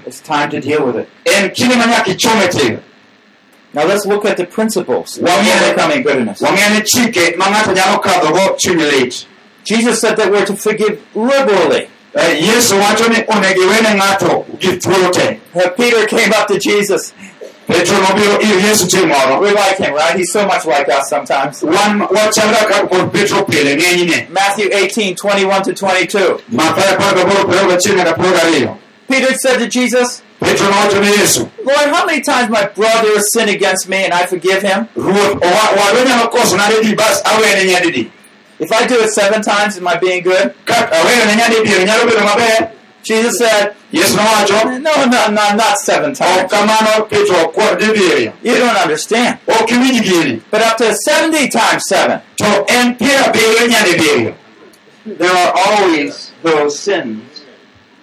It's time to deal with it. Now let's look at the principles of overcoming bitterness. wang'e ni chike ma ng'ato nyalo kadhogo chuny lit Jesus said that we're to forgive liberally. Yesu wacho ni onego iwene ng'ato gi thuolo te Uh, Peter came up to Jesus. petro nobiro ir yesu chieng' moro We like him, right? He's so much like us sometimes. wan wachalga ka kod petro pile ng'enyne Matthew 18, 21 to 22. mathayo apar gaboro piero gachiel nyaka piero gariyo Peter said to Jesus, petro nowacho ni yesu Lord, how many times my brother has sinned against me and I forgive him? ruoth owa- wadwa nyalo koso nade di bas awene nyadidi If I do it seven times, am I being good? ka awene nyadi diero nyalo bedo maber Jesus said, yesu nowacho No, no, no, not seven times. kamano petro ok di diriyo You don't understand. ok iwinj gini But up to 70 times seven. to en piero abiriyo nyadi diriyo there are always those sins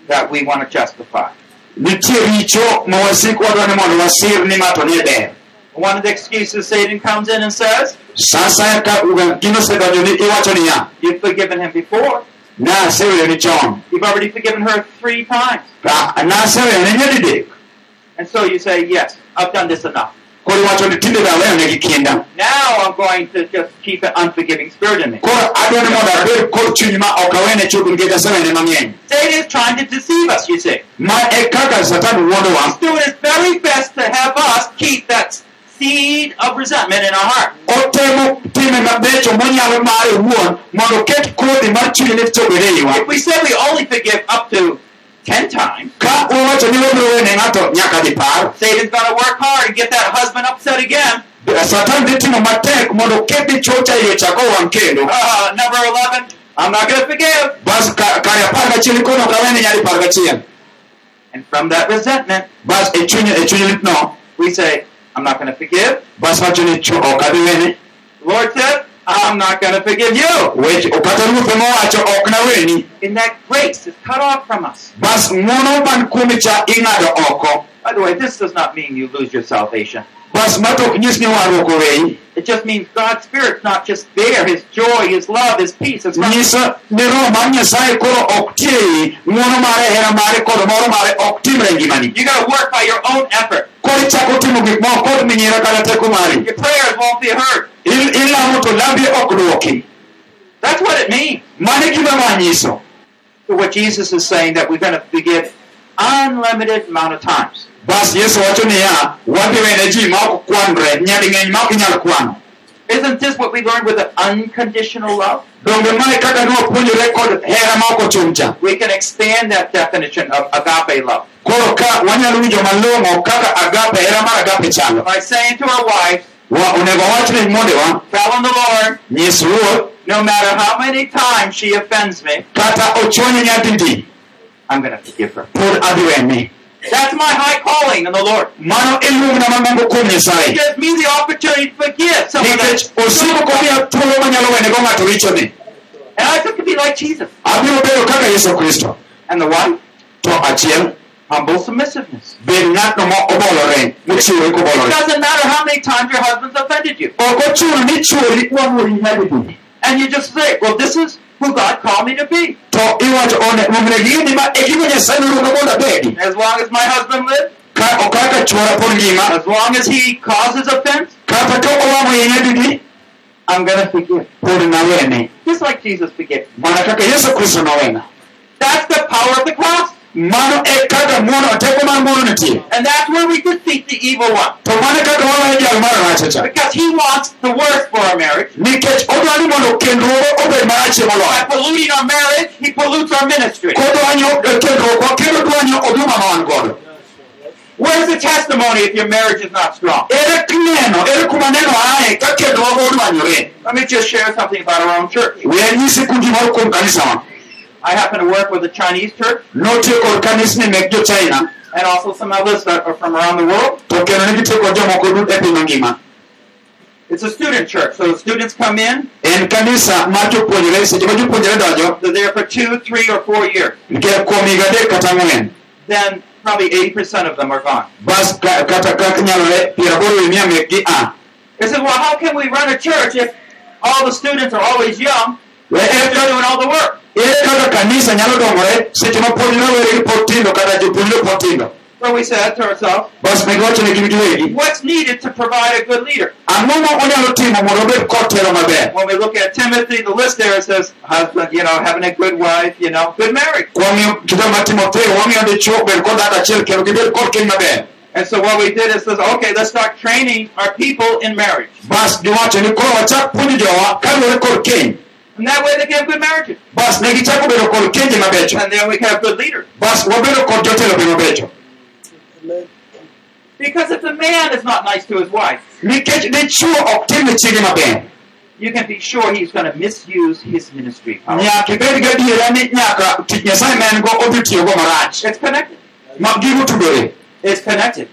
that we want to justify. Nitie richo ma wasik wadwa ni mondo wasir ni ni ber One of the excuses Satan comes in and says, sa asaya ka gino osedonjo ni iwacho niya You've forgiven him before. naseweyo ni chon You've already forgiven her three times. Ka- naseweyo ne nyadidek And so you say, Yes, I've done this enough. Koro iwacho ni tinde daweyo negi kinda Now I'm going to just keep an unforgiving spirit in me. koro adwa ni mondo abed kod chuny ma ok awene nikech asewene mang'eny Satan is trying to deceive us, you see. ma e kaka satan wuondowa He's doing his very best to have us keep that seed of resentment in our heart. otemo time mabecho monyalo mare owuon mondo oket kodhi mar chuny lit chobed iwa If we say we only forgive up to ten times, ka uwacho ni wabiro wene ng'ato nyaka dipar Satan's going to work hard and get that husband upset again. Uh, satan dhi timo matek mondo oket dichuo cha iye kendo Uh, number 11, I'm not going to forgive. bas ka- kare apar gachiel ikono ok awene nyadi par gachiel And from that resentment, bas eh, e chuny e eh, chuny we say, I'm not going to forgive. bas wacho ni eh, "Chu- ok oh, adhi wene. The Lord said, I'm not going to forgive you. wech kata ruoth emowacho ok naweni And that grace is cut off from us. bas ng'wono man kuome cha ing'ado oko By the way, this does not mean you lose your salvation. bas ma to nyis ni warruok oweyi It just means God's Spirit's not just there. His joy, His love, His peace. It's not nyiso ni roho mar nyasaye koro ok tieyi ng'wono mare hera mare kod moro mare ok timre e ngimani You got to work by your own effort. koro ichako timo gik moko kod minyira kata teko mari Your prayers won't be heard. That's what it means. mano e gima ma nyiso So what Jesus is saying that we're going to forgive unlimited amount of times. bas yesu wacho niya wadhi wene ji ma nyading'eny kwano Isn't this what we learned with the unconditional love? We can expand that definition of agape love by saying to our wives, Wa- onego wach ne mondewa telling the Lord, nyis ruoth no matter how many times she offends me, kata ochwanye nyadidi I'm going to forgive her. adhi wene That's my high calling in the Lord. mano iluongna mamoko kuom It nyasaye gives me the opportunity to forgive someone nikech that, osiko komiya thuolo manyalo wenego ng'ato richone and I could be like Jesus. abiro bedo kaka yesu kristo. And the one? to achiel humble submissiveness. bed ng'atno ma obolore mochiwore It doesn't matter how many times your husband's offended you. ok ochuno ni chuori wamori nyadidi And you just say, well, this is who God called me to be. to iwacho onego gini ma gima nyasaye noluonga mondo abedi As long as my husband lives, ka ok kaka chuora pod ngima as long as he causes offense, kata ka owamo iye nyadidi I'm going to forgive. Just like Jesus forgave. mana kaka yesu kristo nowena That's the power of the cross. Mano e kaka muono teko mar muono nitie And that's where we defeat the evil one. to mano kaka waloyo jal mar rach cha Because he wants the worst for our marriage. nikech odwa ni mondo kendruok obed marach By polluting our marriage, he pollutes our ministry. kodwanyo eh, kendruokwa kendo dwanyo oduma ma wan godo Where's the testimony if your marriage is not strong? ere neno ere kuma neno ae ka kendruok odwanyore Let me just share something about our own church. I happen to work with a Chinese church notiyo kod kanisni mek jo-china and also some others that are from around the world. to kendo ne kod jomoko dut e piny mangima It's a student church, so students come in. en kanisa mar jopuonjre seche ma jopuonjre donjo They're there for two, three, or four years. nikech kuom higa adek kata ang'wen Then probably 80% of them are gone. bas ka- kata kaka nyalore eh, piero aboro wi mia mekgi a ah. They said, well, how can we run a church if all the students are always young We- and ere they're doing all the work? ere kaka kanisa nyalo dongore seche ma pod raweregi pod tindo kata jopuonjre pod tindo So we said to ourselves, bas negiwacho ne gin giwegi what's needed to provide a good leader? ang'o ma onyalo timo mondo obed kotelo maber When we look at Timothy, the list there says husband, you know, having a good wife, you know, good marriage. mar timotheo wang'iyo dichuo bed kod dhako achiel kendo gibed kod keny maber And so what we did is says, okay, let's start training our people in marriage. Bas giwacho ni koro wachak puonjo jowa kaluwore kod keny And that way they can have good marriages. bas ne bedo kod kenje mabecho And then we can have good leaders. bas wabedo kod jotelo be mabecho Because if the man is not nice to his wife, nikech dichuo ok tim ne chiege maber you can be sure he's going to misuse his ministry power. nyaka ibed gadiera ni nyaka tich nyasaye ma en go obiro tiyogo marach It's connected. ma gigo tudore It's connected.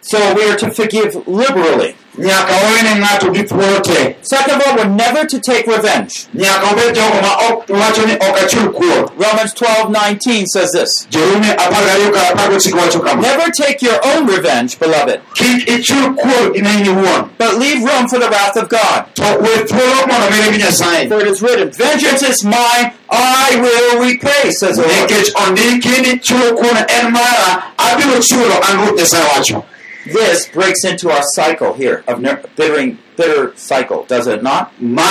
So we are to forgive liberally. Nyaka ng'ato gi thuolo Second of all, we're never to take revenge. nyaka obed jogo ma wacho ni ok achul kuor Romans 12:19 says this. jorumi apar kar apar gochiko wacho kama Never take your own revenge, beloved, kik ichul kuor ne in iwuon but leave room for the wrath of God. to we thuolo mondo mire gi nyasaye For it is written, Vengeance is mine, I will repay, says the Lord. Nikech ondiki ni chulo kuon en mara abiro chulo an ruoth nyasaye wacho This breaks into our cycle here of ner- bittering, bitter cycle, does it not? ma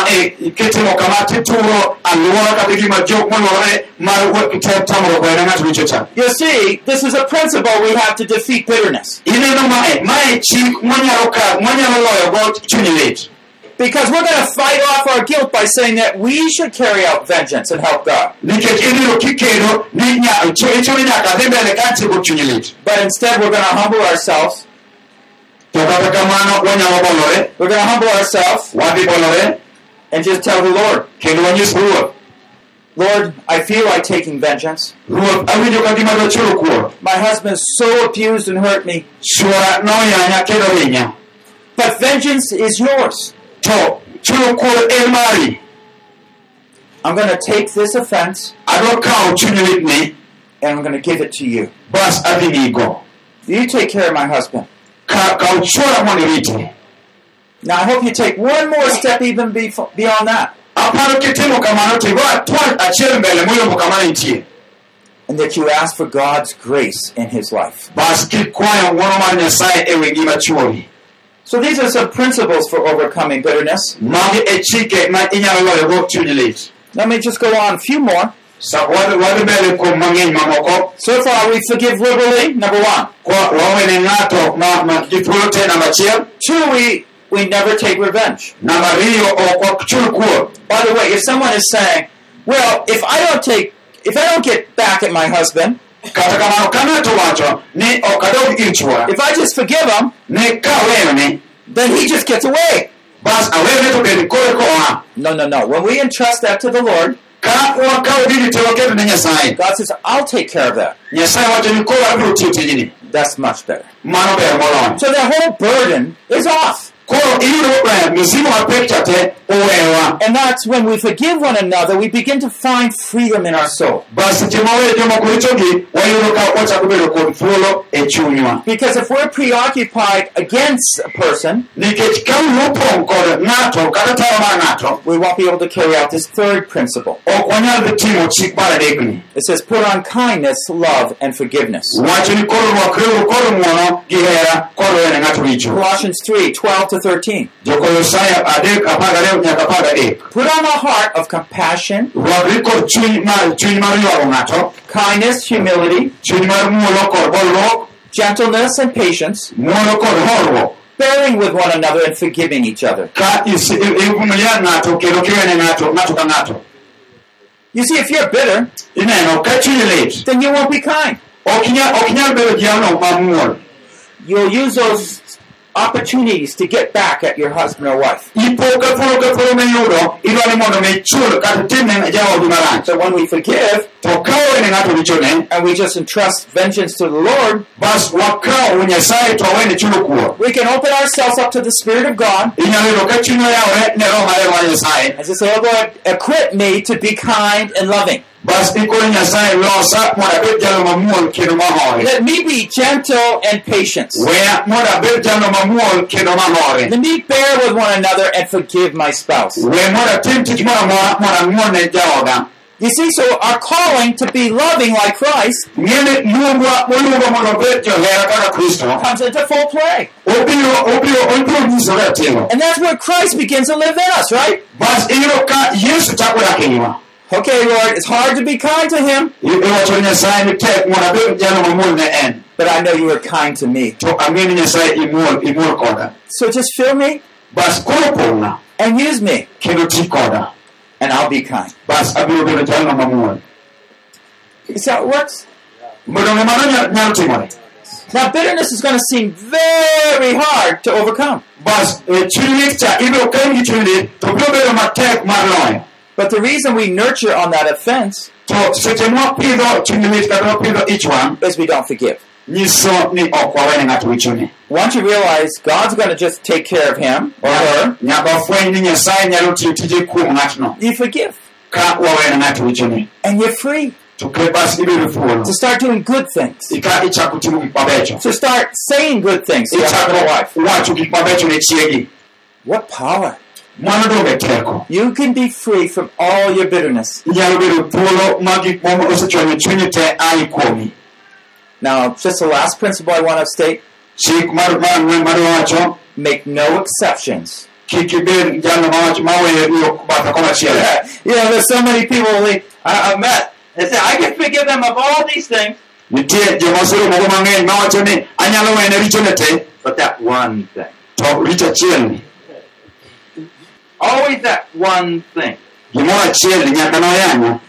kitimo kama tituro alwora kata gima jok molworore mar we- te- tamruok wene ng'ato richo cha You see, this is a principle we have to defeat bitterness. ineno mae mae chik mwanyalo ka mwanyalo loyo go chuny lit Because we're going to fight off our guilt by saying that we should carry out vengeance and help God. nikech ibiro kikedo ni nya- chu- ichuni nyaka dhi mbele ka tieko chunyi lit But instead, we're going to humble ourselves. We're going to humble ourselves and just tell the Lord, kendo wanyis ruoth Lord, I feel like taking vengeance. ruoth awinjo ka gima dochulo kuor My husband so abused and hurt me. chwora noyanya kendo hinya But vengeance is yours. to chulo kuor en mari I'm going to take this offense adwa kawo chuny litni and I'm going to give it to you. bas adhi migo You take care of my husband. Ka- kaw chwora mondo irite Now, I hope you take one more step even beyond that, aparo kitimo kamano to igo atwa achiel mbele moyombo kama nitie and that you ask for God's grace in his life. bas kikwayo ng'wono mar nyasaye wi ngima chuori So, these are some principles for overcoming bitterness. magi chike ma inyalo loyogo chuny lit Let me just go on a few more. Sa- wadhi wadhi mbele kuom mang'eny mamoko So far, we forgive liberally, number one. Kwa- wawene ng'ato ma ma gi thuolo te namba achiel Two, we, we never take revenge. namba ariyo ok wachul kuor By the way, if someone is saying, well, if I don't take, if I don't get back at my husband, kata kamano ka ng'ato wacho ni ok adog ir chwora if I just forgive him, then he just gets away. bas awene to bende kore koa No, no, no. When we entrust that to the Lord, ka wakawo gigi te waketo ne nyasaye God says, I'll take care of that. nyasaye wacho ni koro abiro tiyo tijni That's much better. mano ber moloyo So the whole burden is off. Eh, misigo mapek cha te owewa And that's when we forgive one another, we begin to find freedom in our soul. bas seche maweyo jomoko richogi wayudo ka wachako bedo kod thuolo chunywa Because if we're preoccupied against a person, nikech ka wopong' kod ng'ato kata tayo mar ng'ato we won't be able to carry out this third principle. ok wanyal dhi timo chik mar adekni It says, put on kindness, love, and forgiveness. wacho ni koro rwakreuru kod ng'wono gi hera kod wene ng'ato richo Colossians 3 12 to 13. jokolosaya adek apar gariyo nyaka apar gadek Put on a heart of compassion, rwakri kod chuny mar chuny mar ywago ng'ato kindness, humility, chuny mar muolo kod bolruok gentleness, and patience, muolo kod horuok bearing with one another and forgiving each other. ka isi- i- ivumilia ng'ato kendo kiwene ng'ato ng'ato ka ng'ato You see, if you're bitter, ineno ka chunyi lit then you won't be kind. ok inyal ok inyal bedo jalno mamuol You'll use those opportunities to get back at your husband or wife. ipo ka thuolo ka thuolo miyudo idwa ni mondo mi chul kata timne jaodi marach So when we forgive to ka wene ng'ato richone and we just entrust vengeance to the Lord, bas wakawo nyasaye to wene chulo kuor we can open ourselves up to the Spirit of God. Inyalo yudo ka chuny oyawore ne roho maler mar nyasaye and just say, Oh Lord, equip me to be kind and loving. Bas ikono nyasaye losa mondo abed jalo mamuol kendo mahore Let me be gentle and patient. weya mondo abed jalo mamuol kendo mahore Let me bear with one another and forgive my spouse. we mondo atim tich moro amora mondo ang'won ne You see, so our calling to be loving like Christ ng'eni luongwa moluongo mondo obed johera kaka kristo comes into full play. And that's where Christ begins to live in us, right? Bas iyudo ka yesu chako dak nyima Okay, Lord, it's hard to be kind to him, iwacho ni nyasaye ni tek mondo abed jalo mamuol ne en but I know you are kind to me. to ang'e ni nyasaye imuol imuol koda So just fill me. Bas koro pong'a and use me, kendo ti koda and I'll be kind. bas abiro bedo jalno mamuol You see how it works? mondo ng'e mano nyalo nyalo Now, bitterness is going to seem very hard to overcome. Eh, bas chuny lit cha ibiro kain gi chuny lit to biro bedo matek mar loyo But the reason we nurture on that offense to seche mwapidho chuny lit kata wapidho ich wang' is we don't forgive. nyiso ni ok wawene ng'ato wichoni Once you realize God's going to just take care of him or her, nyaka wafweny ni nyasaye nyalo tiyo tije kuom ng'atno you forgive. ka wawene ng'ato wichoni And you're free. To ke bas ibedo thuolo to start doing good things, ika ichako timo gik mabecho to start saying good things to your wife. ichako wacho gik mabecho ne chiegi. What power! Mano donge teko You can be free from all your bitterness. inyalo bedo thuolo ma gik moko osechwanyo chunyi te ai kuomi Now, just the last principle I want to state chik mar mar ang'wen mar wacho make no exceptions. kik ibed jalno mawacho maweyo yo batha komachielo you know, there's so many people I, I've met. They say, I can forgive them of all these things, nitie joma oseromogo mang'eny mawacho ni anyalo wene richone te but that one thing. to richo achiel ni always that one thing. gimoro achiel nyaka noyanya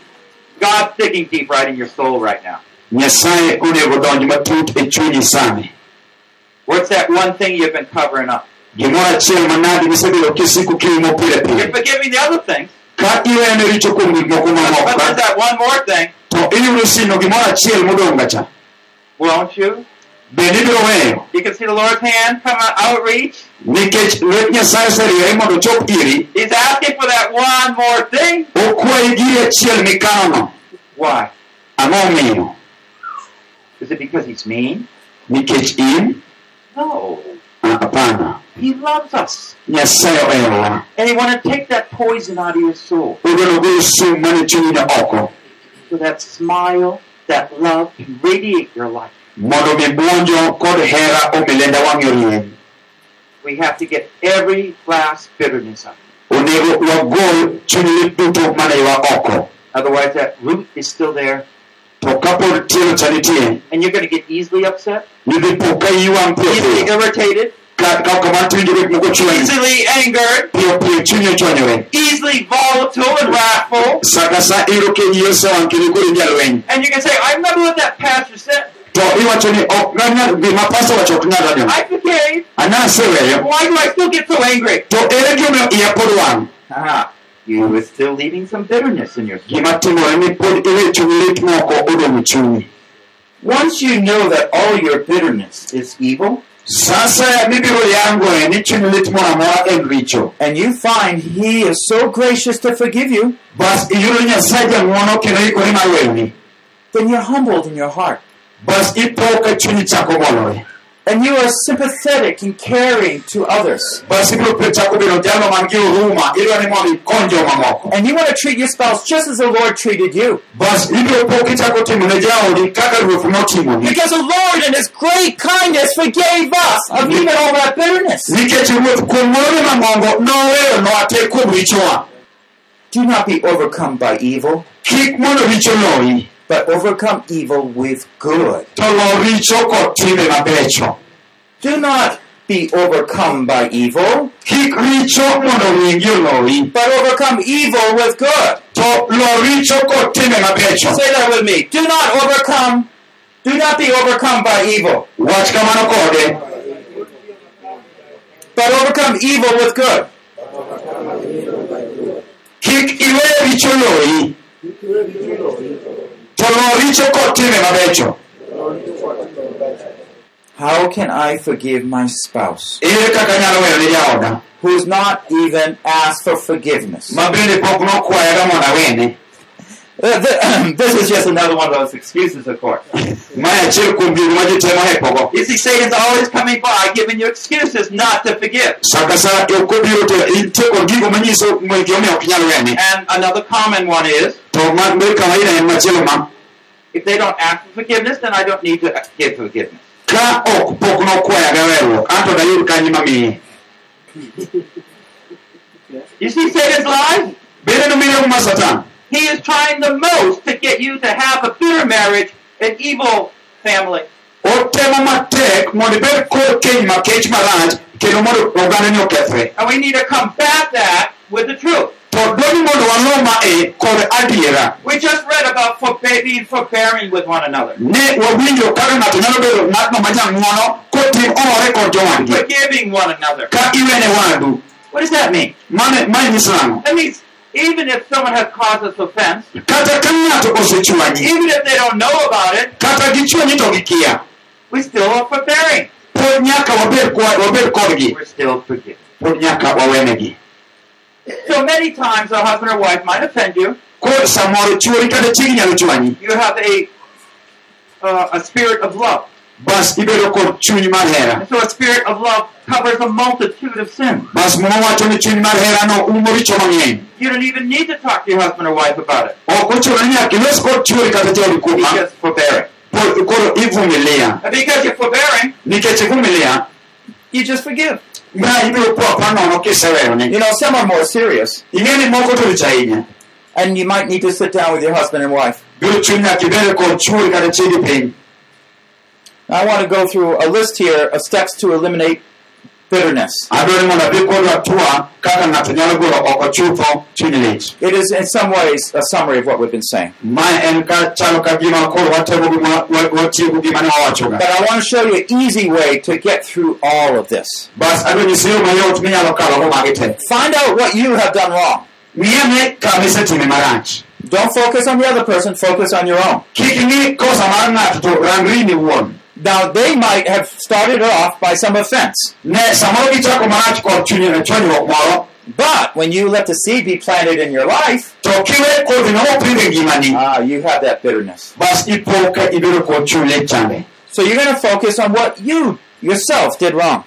God's digging deep right in your soul right now. nyasaye onego donj matut chunyi sani What's that one thing you've been covering up? gimoro achiel manade misebedo kisiko kiumo pile You're pile forgiving the other things, ka iwene richo kuom gik moko but mamoko there's that one more thing. to iyudo sino gimoro achiel modong' cha Won't you? bende ibiro weyo You can see the Lord's hand come out, outreach. Nikech nyasaye oseriere mondo ochop iri He's asking for that one more thing. okwayi giri achiel mikanono Why? ang'o omiyo Is it because he's mean? nikech in No. Ah, hapana He loves us. nyasaye oherowa And he want to take that poison out of your soul. odwaro golo sum mane chunyino oko So that smile, that love can radiate your life. mondo mi buonjo kod hera omilenda orieny We have to get every last bitterness out. onego wagol chuny lit duto mane oko Otherwise, that root is still there, to kapod tielo cha nitie and you're going to get easily upset, nidhi po ka iwang' piyo easily irritated, ka ka kamano tiwinjo gik moko chwanyi easily angered, piyo piyo chunyi ochwanyore easily volatile and wrathful. sa ka sa iro kenyi osewang' kendo koro inya lweny And you can say, I remember what that pastor said. To iwacho ni ok nanyal gima pasta wacho ok nyal radiono I forgave. anaseweyo Why do I still get so angry? to ere gimomiyo iya pod wang' Ah, you were still leaving some bitterness in your soul. gima timore ni pod iwe chuny lit moko odong' Once you know that all your bitterness is evil, sasa mibiro yangoe ni chuny lit moro amora en richo and you find He is so gracious to forgive you, bas iyudo nyasaye jang'wono kendo ikore mar weyoni then you're humbled in your heart. Bas ipo ka chunyi And you are sympathetic and caring to others. bas ibiro pe- chako bedo jalo man gi huruma idwa ni mondo ikony joma moko And you want to treat your spouse just as the Lord treated you. bas ibiro po kichako timo ne jaodi kaka ruoth notimoni Because the Lord in His great kindness forgave us of even all that bitterness. nikech ruoth kuom morone mamongo noweyo noate kuom richowa Do not be overcome by evil, but overcome evil with good. Do not be overcome by evil, but overcome evil with good. Say that with me. Do not overcome, do not be overcome by evil, but overcome evil with good. To richo kod timbe mabecho How can I forgive my spouse ere kaka anyalo weyo ne jaoda who's not even asked for forgiveness? ma bende pok nokwayaga mondo awene Uh, th- this is just another one of those excuses, of course. mae achiel kuom gigo ma ji temo hepogo You see, Satan's always coming by giving you excuses not to forgive. sa ka sa okobiro to intie kod gigo manyiso gimomiyo ok inyal wene And another common one is, to ma ber kawaida en machielo ma if they don't ask for forgiveness, then I don't need to give forgiveness. ka ok pok nokwayaga weruok anto dayud kanyi mamiye You see Satan's lies? bende nomiyego ma satan He is trying the most to get you to have a bitter marriage, an evil family. otemo matek mondo ibed kod keny makech marach kendo mondo ogandani okethre And we need to combat that with the truth. To dwani mondo walo mae adiera We just read about forbe- being forbearing with one another, ne wawinjo kaka ng'ato nyalo bedo ng'atno ma jang'uono kotim ore kod jowadgi forgiving one another. ka iwene wadu What does that mean? mane mae nyiso That means even if someone has caused us offense, kata ka ng'ato osechwanyi even if they don't know about it, kata gichwanyi to gikia we still are forbearing. pod nyaka wabed kwa- wabed kodgi We're still forgiving. Pod nyaka wawenegi So many times a husband or wife might offend you. kod samoro chuori kata chiegi nyalo chwanyi You have a uh, a spirit of love. bas ibedo kod chuny mar hera And so a spirit of love covers a multitude of sins. bas muma wacho ni chuny mar herano umo richo mang'eny You don't even need to talk to your husband or wife about it. ok ochuno ni nyaka ilos kod chuori kata jaodi You're kuoma just forbearing. koro ivumilia because you're forbearing, nikech ivumilia You just forgive. Ma ibiro po apa nono kiseweyone You know, some are more serious, ing'e ni moko to rich and you might need to sit down with your husband and wife. biro chuny nyaka ibede kod chuori kata chiegi piny I want to go through a list here of steps to eliminate bitterness. adwaro ni mondo adhi kod atua kaka ng'ato nyalo golo oko chutho chuny lit It is, in some ways, a summary of what we've been saying. mae en ka chalo ka gima koro watego gima wa- watieko gima ne wawachoga But I want to show you an easy way to get through all of this. bas adwa nyisi yo mayot minyalo kalogo magi te Find out what you have done wrong. ng'iane kama isetime marach Don't focus on the other person, focus on your own. Kik ing'i kosa mar ng'ato to rangri ni wuon Now, they might have started off by some offense, ne samoro gichako marach kod chuny chwanyruok moro. But when you let the seed be planted in your life, to kiwe kodhi no mopidh ngimani. ah, you have that bitterness. bas ipo ka ibedo kod chuny lit chande. So you're going to focus on what you yourself did wrong.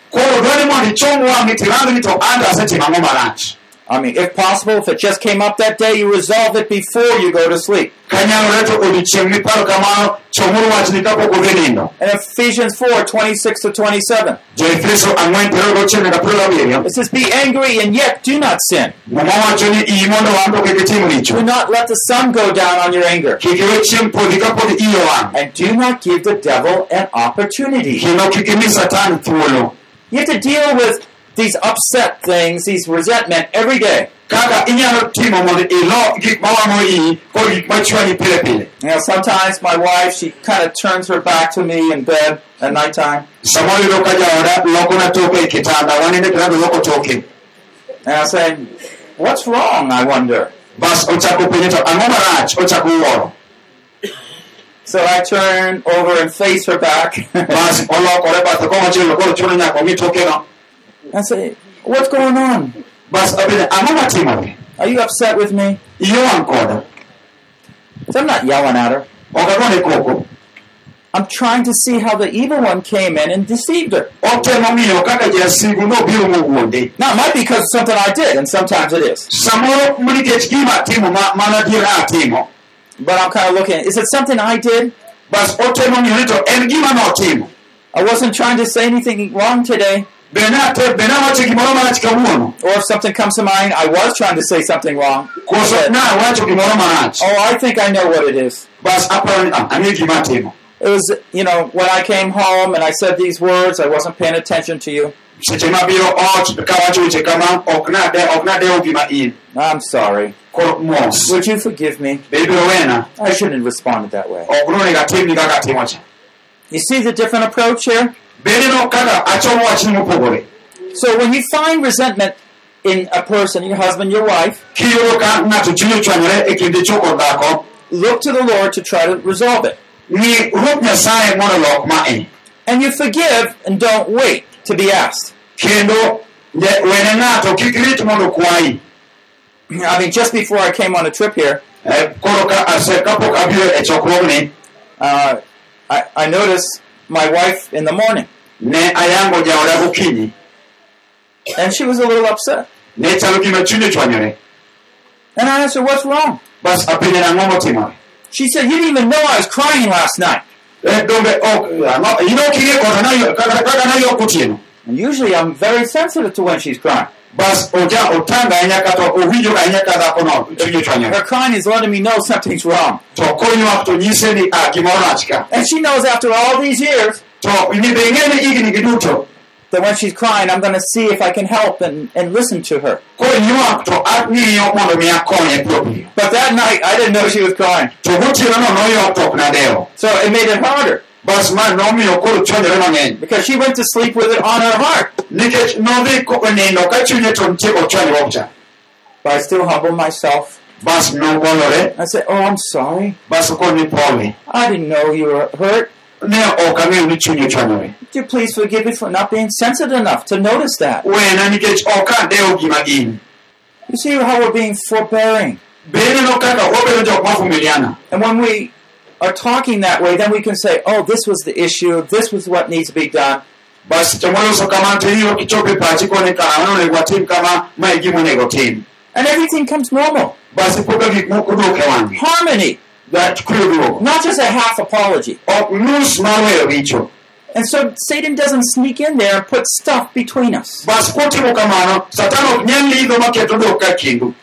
Koro dwani mondo ichung wang'i tirang ni to anda asetimo ang'o marach I mean, if possible, if it just came up that day, you resolve it before you go to sleep. kanyalore to odiochieng' miparo kamano chomuru wachni kapok udhi nindo In Ephesians 4 26 to 27, jo-efeso ang'wen piero gochiel nyaka piero abiriyo it says, Be angry and yet do not sin. muma wacho ni iyi mondo wan to kik itim Do not let the sun go down on your anger. kik iwe chieng' podhi kapod iyo And do not give the devil an opportunity. kendo kik imi satan thuolo You have to deal with these upset things, these resentment every day. kaka inyalo timo mondo ilo gik mawang'o iyi kod gik machwanyi pile pile You know, sometimes my wife, she kind of turns her back to me in bed at nighttime. samoro yudo ka jaoda lokona toke kitanda waninde kitanda loko toke And I say, What's wrong? I wonder. bas ochako penjo to ang'o marach ochako wuoro So I turn over and face her back. bas olokore bathe komachielo koro chuno nyaka ong'i tokeno I say, What's going on? bas abile ang'o matimore Are you upset with me? iyo wang' koda So I'm not yelling at her. ok agone koko I'm trying to see how the evil one came in and deceived her. otemo ng'iyo kaka jasigu nobiro mowuonde Now, it might be because of something I did, and sometimes it is. samoro nikech gima atimo ma- mana diera atimo But I'm kind of looking, is it something I did? bas otemo ng'iyo ni to en gima notimo I wasn't trying to say anything wrong today. Bende ate- bende awacho gimoro marach kawuono Or if something comes to mind, I was trying to say something wrong. koso But, nawacho gimoro marach oh, I think I know what it is. bas aparo ni "Ah, ang'e gima atimo It was, you know, when I came home and I said these words, I wasn't paying attention to you. seche mabiro ot kawacho weche kama ok nade ok nadewo gima in I'm sorry. Would you forgive me? be ibiro wena I shouldn't have responded that way. ok nonego atimni kaka atimo cha You see the different approach here? Bende no kaka achomo wachni mopogore So when you find resentment in a person, your husband, your wife, kiyudo ka ng'ato chuny ochwanyore kinde chwo kod dhako look to the Lord to try to resolve it. ng'i ruoth nyasaye mondo lok mae And you forgive and don't wait to be asked. kendo ne- wene ng'ato kik rit mondo kwayi I mean, just before I came on a trip here, koro ka ase kapok abiro chokruogni uh, I, I noticed my wife in the morning, ne ayango jaoda gokinyi and she was a little upset. ne chalo gima And I asked her, What's wrong? She said, You didn't even know I was crying last night. Donge ok ang'o ino king'e kota nayo- kaka kaka nayok otieno And usually I'm very sensitive to when she's crying. bas oja otanga ahinya kata owinjo ahinya ka dhakono chunye ochwanyore Her crying is letting me know something's wrong. to konywak to nyise ni ah, gimoro rach ka And she knows after all these years to ni be ing'e ni higni gi duto that when she's crying, I'm going to see if I can help and, and listen to her. konywak to ang'iyo mondo mi akonye piyo piyo But that night, I didn't know she was crying. to gotieno no noywak to ok nadewo So it made it harder bas ma nomiyo koro chwanyore mang'eny because she went to sleep with it on her heart. nikech nodhi ko- nindo ka chunye to nitie kod chwanyruok cha But I still humbled myself. I said, Oh, I'm sorry. bas okoni ni pole I didn't know you were hurt. Ne ok ang'eyo ni Would you please forgive me for not being sensitive enough to notice that? wena nikech ok adewo gima in You see how we're being forbearing. bende no kaka wabedo jok mavumiliana And when we are talking that way, then we can say, oh, this was the issue, this was what needs to be done. bas seche moloso kamano to iyudo kichopo pachi koni kama nonego kama ma tim And everything comes normal. bas ipoka gik moko dok wang'e Harmony, That kuyo not just a half apology. ok nus mar weyo richo And so Satan doesn't sneak in there and put stuff between us. bas kotimo kamano satan ok nyal lidho maketo dok ka kindu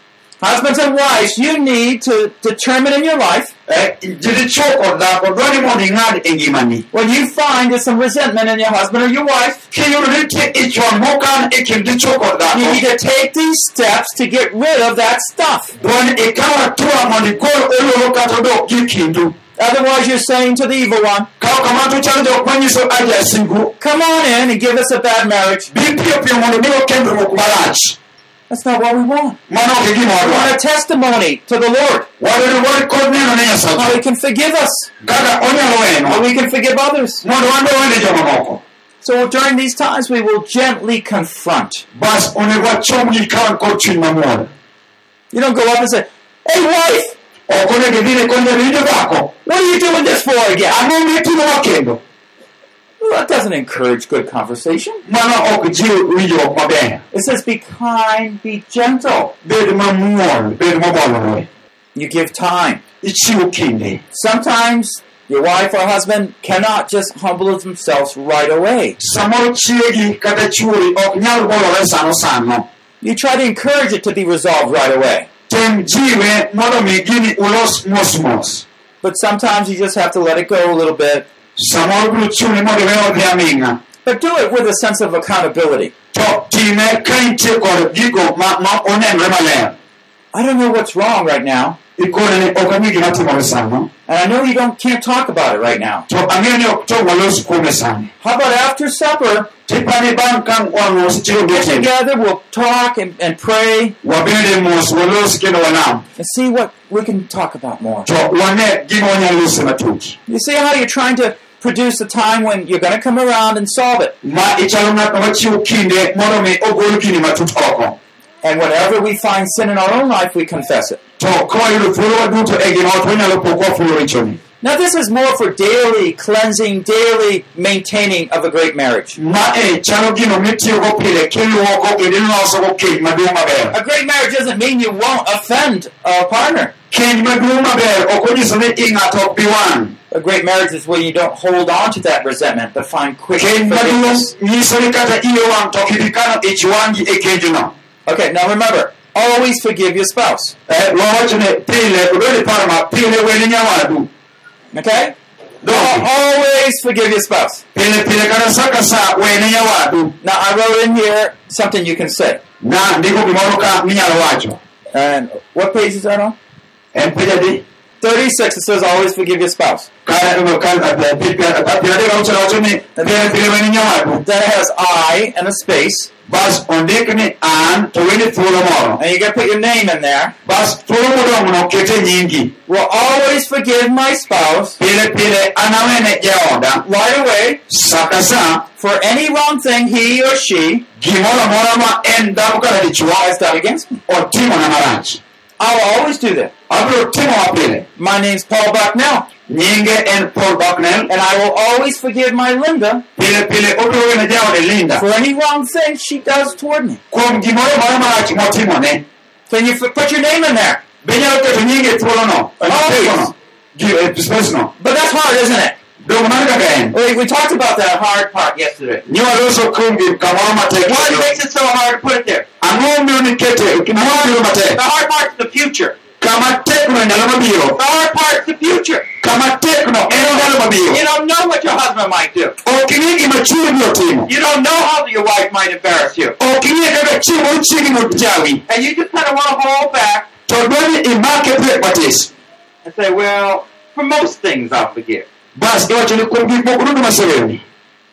Husbands and wives, you need to determine in your life Eh, didichuo kod dhako dwani mondo ing'ad ngimani when you find there's some resentment in your husband or your wife. kiyudo ni nitie ichwang' mokan kind dichuo kod You need to take these steps to get rid of that stuff. dwani ikaw atua mondo igol ololo kata odok gi kindu Otherwise, you're saying to the evil one, ka ok kamano to chalo jok manyiso ajasigu Come on in and give us a bad marriage. That's not what we want. mano ok gima We want a testimony to the Lord. Wadwaro wan kod neno ne how He can forgive us, how we can forgive others. mondo wan be wene joma moko So during these times, we will gently confront. bas onego wachomgi ka wan kod chuny mamuol You don't go up and say, Hey, wife, ok onego idhine kod jawinjo dhako what are you doing this for again? Ang'o mitimowa kendo Well, that doesn't encourage good conversation. mano ok jiw winjruok It says, Be kind, be gentle. bed mamuol bed mobolore You give time. ichiwo kinde Sometimes your wife or husband cannot just humble themselves right away. samoro chiegi kata chuori ok nyal bolore sano sano You try to encourage it to be resolved right away. tem jiwe mondo mi gini ulos mos mos But sometimes you just have to let it go a little bit. Samoro biro chuni mondo iwe odhi aming'a But do it with a sense of accountability. to time ka intie kod gigo ma, ma onenre maler I don't know what's wrong right now, ikone ni ok ang'e gima timore sano and I know you don't can't talk about it right now. to ang'eyo ni ok to walos kuome sani How about after supper, tipani bang' ka wang' osechiwo get together, we'll talk and, and pray. Wabede mos walos kendo wanam and see what we can talk about more. to wane gima wanyalo lose matut You see how you're trying to produce a time when you're going to come around and solve it. Ma ichalo ng'at machiwo kinde mondo mi ogol gini matut oko And whenever we find sin in our own life, we confess it. to kawayudo thuolo waduto gima ot wanyalo pok wafulo richoni Now, this is more for daily cleansing, daily maintaining of a great marriage. ma eh, e chalo gino mitiyogo pile kiluoko kendo ilosogo keny maduong' maber A great marriage doesn't mean you won't offend a partner. keny maduong' maber ok onyiso ni i ng'ato ok bi wang' A great marriage is when you don't hold on to that resentment, but find quick forgiveness. Maduong' nyiso ni kata iye wang' to ok ibi kano ich wang'i e kenjno Okay, now remember, always forgive your spouse. Eh, wawachone pile obed paro ma pile weni nyawadu Okay? Don't. Always forgive your spouse. pile pile kata sa ka sa wene nyawadu Now, I wrote in here something you can say. na ndiko gimoro ka minyalo wacho And what page is that on? en 36, it says always forgive your spouse. piero adek auchiel wacho ni pile pile weni nyawadu Then it has I and a space. Bas ondik an to weni thuolo moro And you gotta put your name in there. bas thuolo modong'no kete nyingi. Will always forgive my spouse. Pile pile an awene jaoda right away. Sa ka sa. For any wrong thing he or she. Gimoro amora ma en dhako kata has done against me. otimona marach. I will always do that. abiro timowa pile My name's Paul Bucknell, nyinge en paul bucknell and I will always forgive my Linda pile pile obiro wene jaode linda for any wrong thing she does toward me. kuom gimoro moro marach motimone Can you put your name in there? be nyalo keto nyinge e thuolono Always. spaceno But that's hard, isn't it? dong mano kaka en We, we talked about that hard part yesterday. niwaloso kuom gi kamoro matek What makes it so hard to put it there? ang'o miyo nikete gimoro biro matek The hard part's the future. Kama tekno The hard part's the future. kama tekno mabiro You don't know what your husband might do. ok ing'e gima chiwo biro timo You don't know how your wife might embarrass you. ok ing'e kaka chiwo moro chiegi mojawi And you just kind of want to hold back to dwani imake pek matis and say, well, for most things I'll forgive. bas iwacho ni moko duto maseweni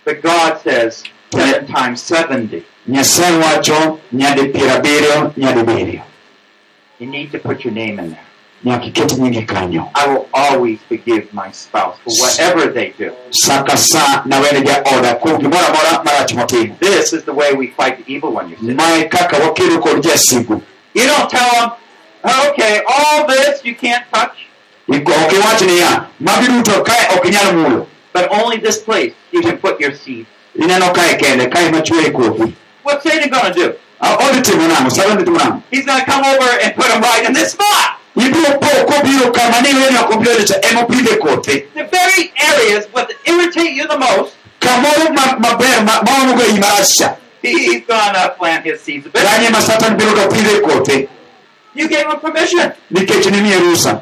But God says seven times 70. nyasaye wacho nyadi nyadi biriyo You need to put your name in there. nyaka iket nyingi kanyo I will always forgive my spouse for whatever they do. sa ka sa nawene jaoda kuom gimoro amora marach motimo This is the way we fight the evil one, you see. mae kaka wakedo kod jasigu You don't tell them, oh, okay, all this you can't touch, Ik- ok iwach niya magi duto kae ok inyal mulo but only this place you can put your seed. ineno kae kende kae machwe kothi What's Satan going to do? Odhi timo nang'o salo dhi timo nang'o He's going to come over and put them right in this spot. ibiro po kobiro kama niweni ok obiro yudo to emopidhe kothe The very areas that irritate you the most, kamoro ma- maber ma- maomogo ei marach cha he's going to plant his seeds. A bit. kanyo ema satan biro to pidhe kothe You gave him permission. nikech nimiye rusa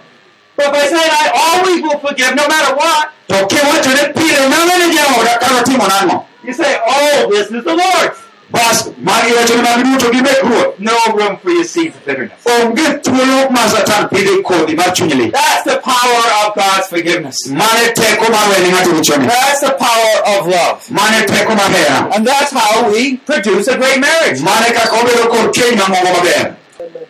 But by saying, I always will forgive no matter what, to kiwachone pile nang'ene jaoda kata timo nang'o you say, oh, this is the Lord's. Bas magi wachone mag duto gimek ruoth No room for your seeds of bitterness. onge thuolo ma satan pidhe kodhi mar chuny lit That's the power of God's forgiveness. mane teko mar wene ng'ato richone That's the power of love. mane teko mar hera And that's how we produce a great marriage. mane kaka obedo kod keny mamoko maber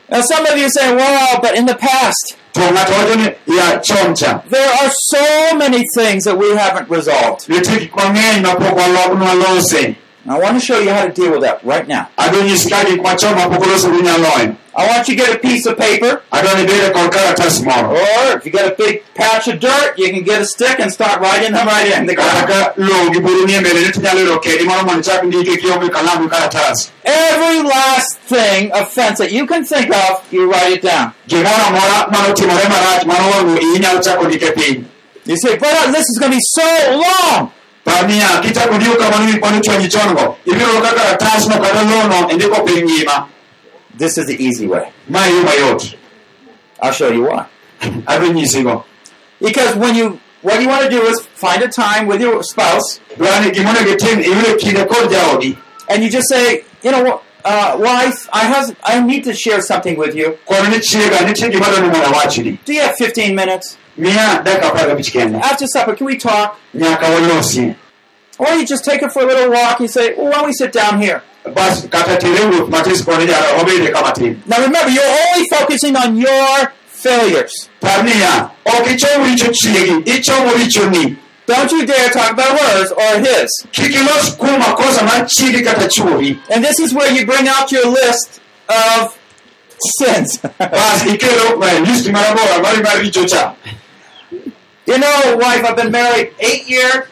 Now, some of you say, well, but in the past, to ng'ato wacho ni ya chon cha there are so many things that we haven't resolved. Nitie gik mang'eny mapok waloknwa lose I want to show you how to deal with that right now. adwa nyisi ka gik machon mapok oloso ginyaloyo I want you to get a piece of paper, adwa ni bede kod karatas moro or if you get a big patch of dirt, you can get a stick and start writing them right in the ground. ka lowo gi buru ni mbele ni tinyalo yudo kedi moro mondo ichak ndike kionge kalamu gi karatas Every last thing, offense that you can think of, you write it down. gimoro amora manotimore marach mano wang'o iyi inyalo chako ndike piny You say, but this is going to be so long. Par niya kichako ndiko kamano miponi chonyi chon ibiro yudo ka karatasno kata lowono indiko piny This is the easy way. ma e yo mayot I'll show you why. adwa nyisigo. Because when you, what you want to do is find a time with your spouse, dwani gimonego itim iyudo kinde kod jaodi. And you just say, you know, uh, wife, I has, I need to share something with you. Do you have 15 minutes after supper? Can we talk? walosie Or you just take her for a little walk. You say, well, why don't we sit down here? Now remember, you're only focusing on your failures. Don't you dare talk about hers or his. And this is where you bring out your list of sins. you know, wife, I've been married eight years.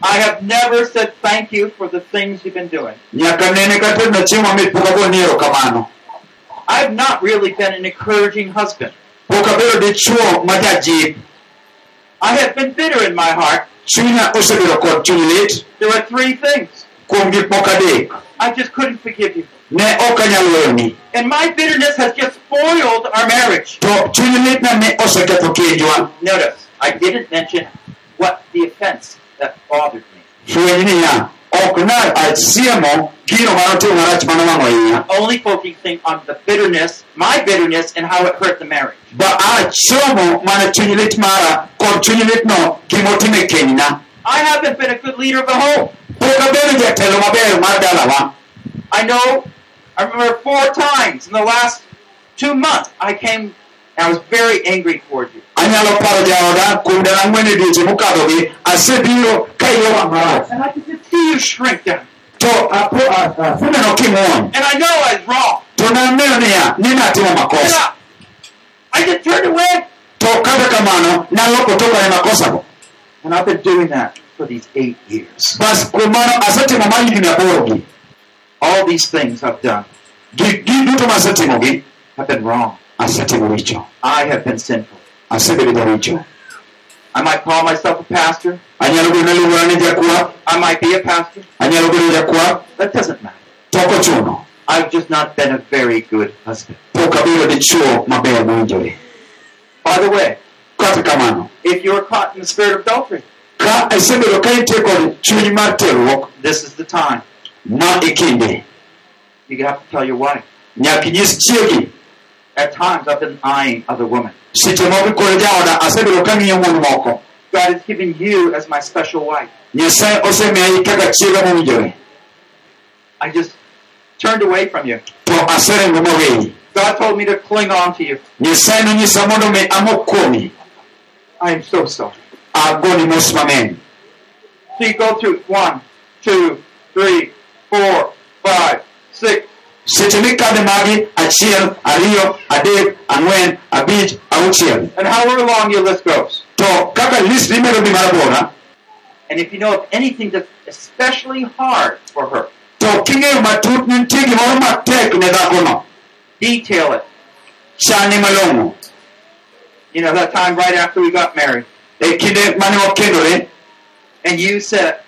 I have never said thank you for the things you've been doing. I've not really been an encouraging husband. Pok abedo dichuo ma jajip I have been bitter in my heart. chunya osebedo kod chuny lit There are three things. kuom gik moko adek I just couldn't forgive you. ne ok anyal weyoni And my bitterness has just spoiled our marriage. to chuny litna ne oseketho kenjwa Notice, I didn't mention what the offense that bothered me. fweny niya ok na asiemo gino manotimo marach manowang'o iya Only focusing on the bitterness, my bitterness, and how it hurt the marriage. ba achomo mana chuny lit mara kod chuny litno gimotimo kenyna I haven't been a good leader of the home. pok abedo jatelo maber mar dalawa I know, I remember four times in the last two months, I came I was very angry towards you. anyalo paro jaoda kuom dala ang'wen e dweche mokadhogi asebiro ka iyowa marach And I could just see you shrink down. to apo- a- aseneno kimuony And I know I was wrong. to naneno niya ni natimo And makosa I, I just turned away. to kata kamano naloko toka ne makosago And I've been doing that for these eight years. bas kuom mano asetimo mar higni aborogi All these things I've done gi gi duto masetimogi have been wrong. I have been sinful. I might call myself a pastor. anyalo bedo naluongora ni jakwa I might be a pastor. anyalo bedo jakwa That doesn't matter. I've just not been a very good husband. pok abedo dichuo maber mowinjore By the way, kata kamano if you're caught in the spirit of adultery, ka isebedo ka intie chuny mar terruok this is the time. ma ikinde You have to tell your wife. nyaka inyis chiegi At times, I've been eyeing other women. seche moko kod jaoda asebedo ka ng'iyo mon moko God has given you as my special wife. nyasaye osemiyayi kaka chiega mowinjore I just turned away from you. to aserengo moweyi God told me to cling on to you. nyasaye nonyisa mondo mi I am so sorry. agoni mos mang'eny So you go through one, two, three, four, five, six. Seche mikadhe magi achiel ariyo adek ang'wen abich auchiel And however long your list goes. to kaka list ni medo dhi marabora And if you know of anything that's especially hard for her, to king'eyo matut ni nitie gimoro matek ne dhakono detail it. chane malong'o You know, that time right after we got married. e kinde mane wakendore And you said,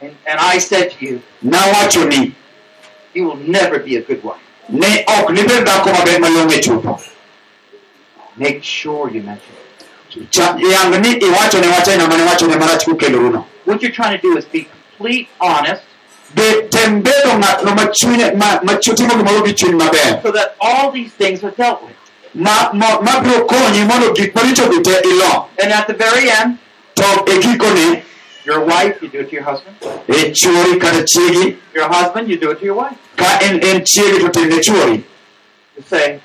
and, and I said to you, nawacho ni you will never be a good wife. ne ok nibed dhako maber mayonge chutho Make sure you mention it. Yang ni iwacho wach aina mane wachone marach kukeloruno What you're trying to do is be complete honest be tem bedo ng'atno ma chunye ma ma chu- timo gimoro gi chuny maber so that all these things are dealt with. ma ma- mabiro konyi mondo gik maricho gi ilo And at the very end, to e gikone your wife, you do it to your husband. Eh, e chuori kata chiegi Your husband, you do it to your wife. ka en en chiegi to timne chuori You say,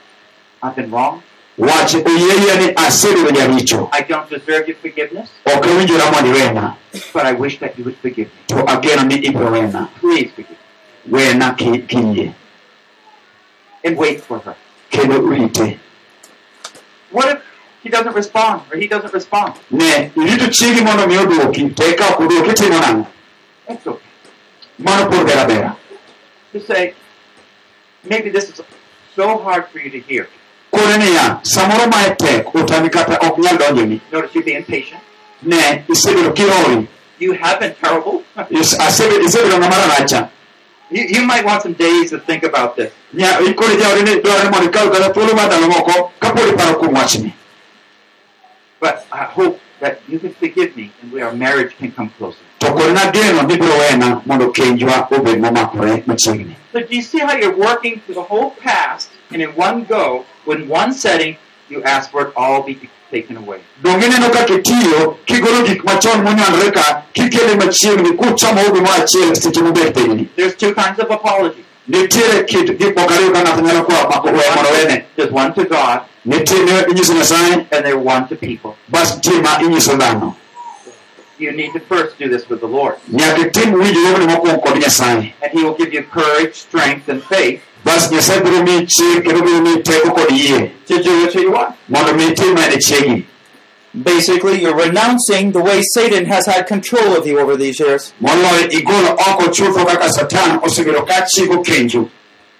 I've been wrong. wach oyieya ni asebedo jaricho I don't deserve your forgiveness, ok owinjora mondo iwena but I wish that you would forgive me. to ageno ni ibiro wena Please forgive me. wena ki- kiyie And wait for her. kendo rite What if he doesn't respond or he doesn't respond? ne irito chiegi mondo mi oduoki to eka ok oduoki timo nang'o That's okay. mano pur bera bera To say, maybe this is so hard for you to hear. kone niya samoro ma e tek otami kata ok nyal donjoni Notice you're being patient. ne isebedo kiori You have been terrible. Is- asebedo isebedo ng'ama raracha you, you might want some days to think about this. nya But I hope that you can forgive me and we, our marriage can come closer. to kod nageno ni biro wena mondo kenjwa obed momakore machiegni So do you see how you're working through the whole past and in one go, in one setting, you ask for it all be taken away. donge ineno kaka itiyo kigolo gik machon monyanore ka kikele machiegni kuchomo gimoro achiel seche mobet pinyni There's two kinds of apology. nitiere kit gik moko ariyo ka ng'ato nyalo kwa mako weyo mondo wene There's one to God nitie ma inyiso nyasaye and there's one to people. bas nitie inyiso dhano You need to first do this with the Lord. nyaka itim winjruogni mokwongo kod nyasaye And He will give you courage, strength, and faith bas nyasaye biro miyi chir kendo biro miyi teko kod yie to do what you want. mondo mi itim mane chiegi Basically, you're renouncing the way Satan has had control of you over these years. moloyo igolo oko chutho kaka satan osebedo ka chiko kenju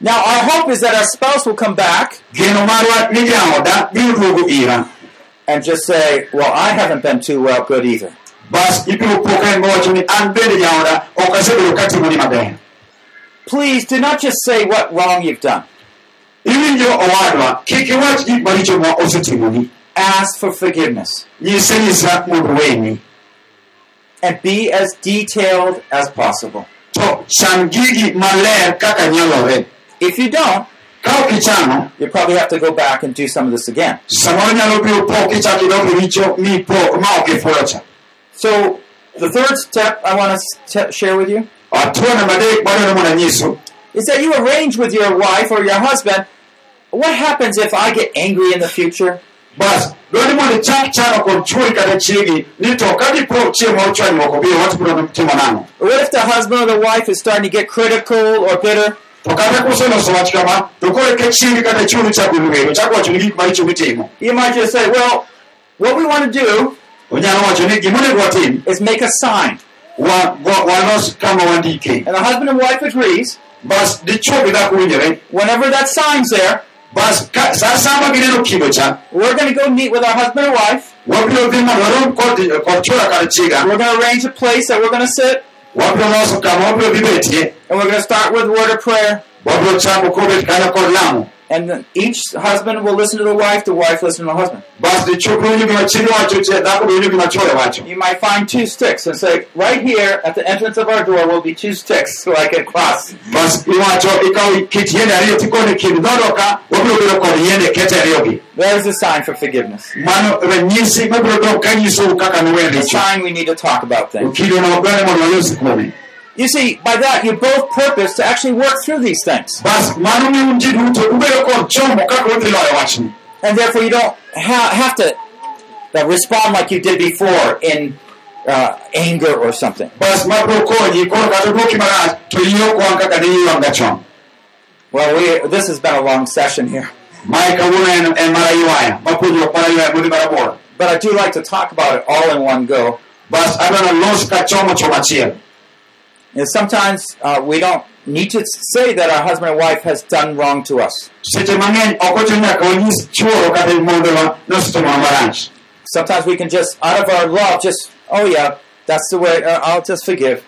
Now, our hope is that our spouse will come back geno marwa ni jaoda biro duogo ira and just say, Well, I haven't been too well good either. bas ibiro po ka en mowacho ni an bende jaoda ok asebedo katimoni maber Please do not just say what wrong you've done. iwinjo owadwa kik iwach gik maricho ma osetimoni Ask for forgiveness nyise nyisa mondo weni and be as detailed as possible. To chan gigi maler kaka nyalore If you don't, ka you probably have to go back and do some of this again. samoro nyalo biro po kichako idok richo mi po ma ok ifulo cha So, the third step I want to t- share with you atuo namba adek madwaro mondo anyisu is that you arrange with your wife or your husband what happens if I get angry in the future? bas dwani mondo ichak chano kod chuori kata chiegi ni to ka dipo chieng' moro chwanyruok obiro wach biro timo nang'o what if the husband or the wife is starting to get critical or bitter? To kata kuseloso wach kama to koro eka chiegi kata chuori chako lwero chako wacho ni gik maricho You might just say, well, what we want to do onyalo wacho ni gimonego watim is make a sign. wa- wa- walos kama wandike And the husband and wife agrees. bas dichuo gi dhako winjore eh? Whenever that sign's there, bas ka- gineno kido cha we're going to go meet with our husband and wife. wabiro dhi mondo warom kod kod chuora kata chiega We're going to arrange a place that we're going to sit. Wabiro loso kama wabiro dhi betie And we're going to start with a word of prayer. Wabiro chako kobet kanyo kod lamo And each husband will listen to the wife, the wife listen to the husband. bas dichuo biro winjo gima chiege wacho che dhako biro winjo gima chuore wacho You might find two sticks and say, right here at the entrance of our door will be two sticks so I can cross. bas iwacho ikawo kit yiende ariyo tikone kind dhodo ka wabiro bedo kod yiende kete ariyogi There's a sign for forgiveness. mano ranyisi mabiro dong ka nyisou kaka nuwe A sign we need to talk about things. Kidono dwani mondo walosi kuome You see, by that, you both purpose to actually work through these things. bas mano miyo ji duto ubedo kod chomo kaka udhi loyo wachni And therefore, you don't ha- have to uh, respond like you did before in uh, anger or something. bas mabiro konyi koro kata duoki marach to iyo kwan kaka ne iywanga chon Well, we, this has been a long session here. mae kawuono en en mar aywaya mapuonjruok mar aywaya modhi marabora But I do like to talk about it all in one go. Sometimes uh, we don't need to say that our husband and wife has done wrong to us. Sometimes we can just, out of our love, just, oh yeah, that's the way, uh, I'll just forgive.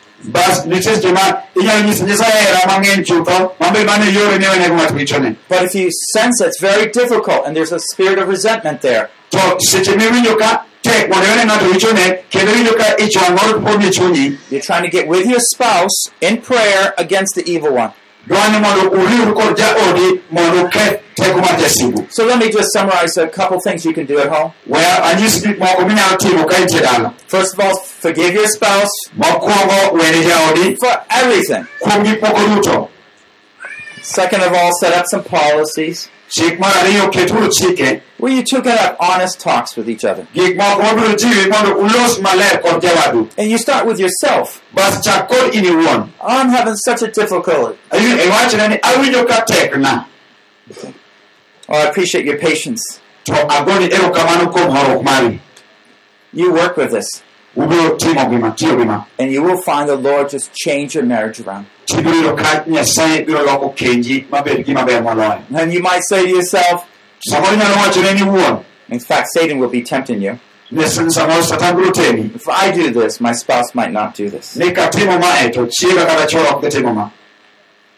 But if you sense it's very difficult and there's a spirit of resentment there, to seche miwinjo ka tek mondo iwene ng'ato richone kendo iwinjo ka ich wang' moro pod chunyi you're trying to get with your spouse in prayer against the evil one. dwani mondo uriwru kod jaodi mondo uketh teko mar jasigu So let me just summarize a couple things you can do at home. weya anyis gik moko minyalo timo ka intie dala First of all, forgive your spouse. Mokwongo wene jaodi for everything. kuom gik moko duto Second of all, set up some policies chik mar ariyo keturu chike where you two can have honest talks with each other. gik moko mabiro jiwi mondo ulos maler kod jawadu And you start with yourself. bas chak kod in iwuon I'm having such a difficulty. iwachne ni awinjo ka tekna Oh, I appreciate your patience. to agoni erokamano kuom horuok mari You work with this, ubiro timo gima tiyo gima and you will find the Lord just change your marriage around. tibiro yudo ka nyasaye biro loko kenji mabed gima ber moloyo And you might say to yourself, samoro inyalo wachone ni in fact, Satan will be tempting you. ni samoro satan biro temi If I do this, my spouse might not do this. ni katimo mae to chiega kata chwora ok dhi timo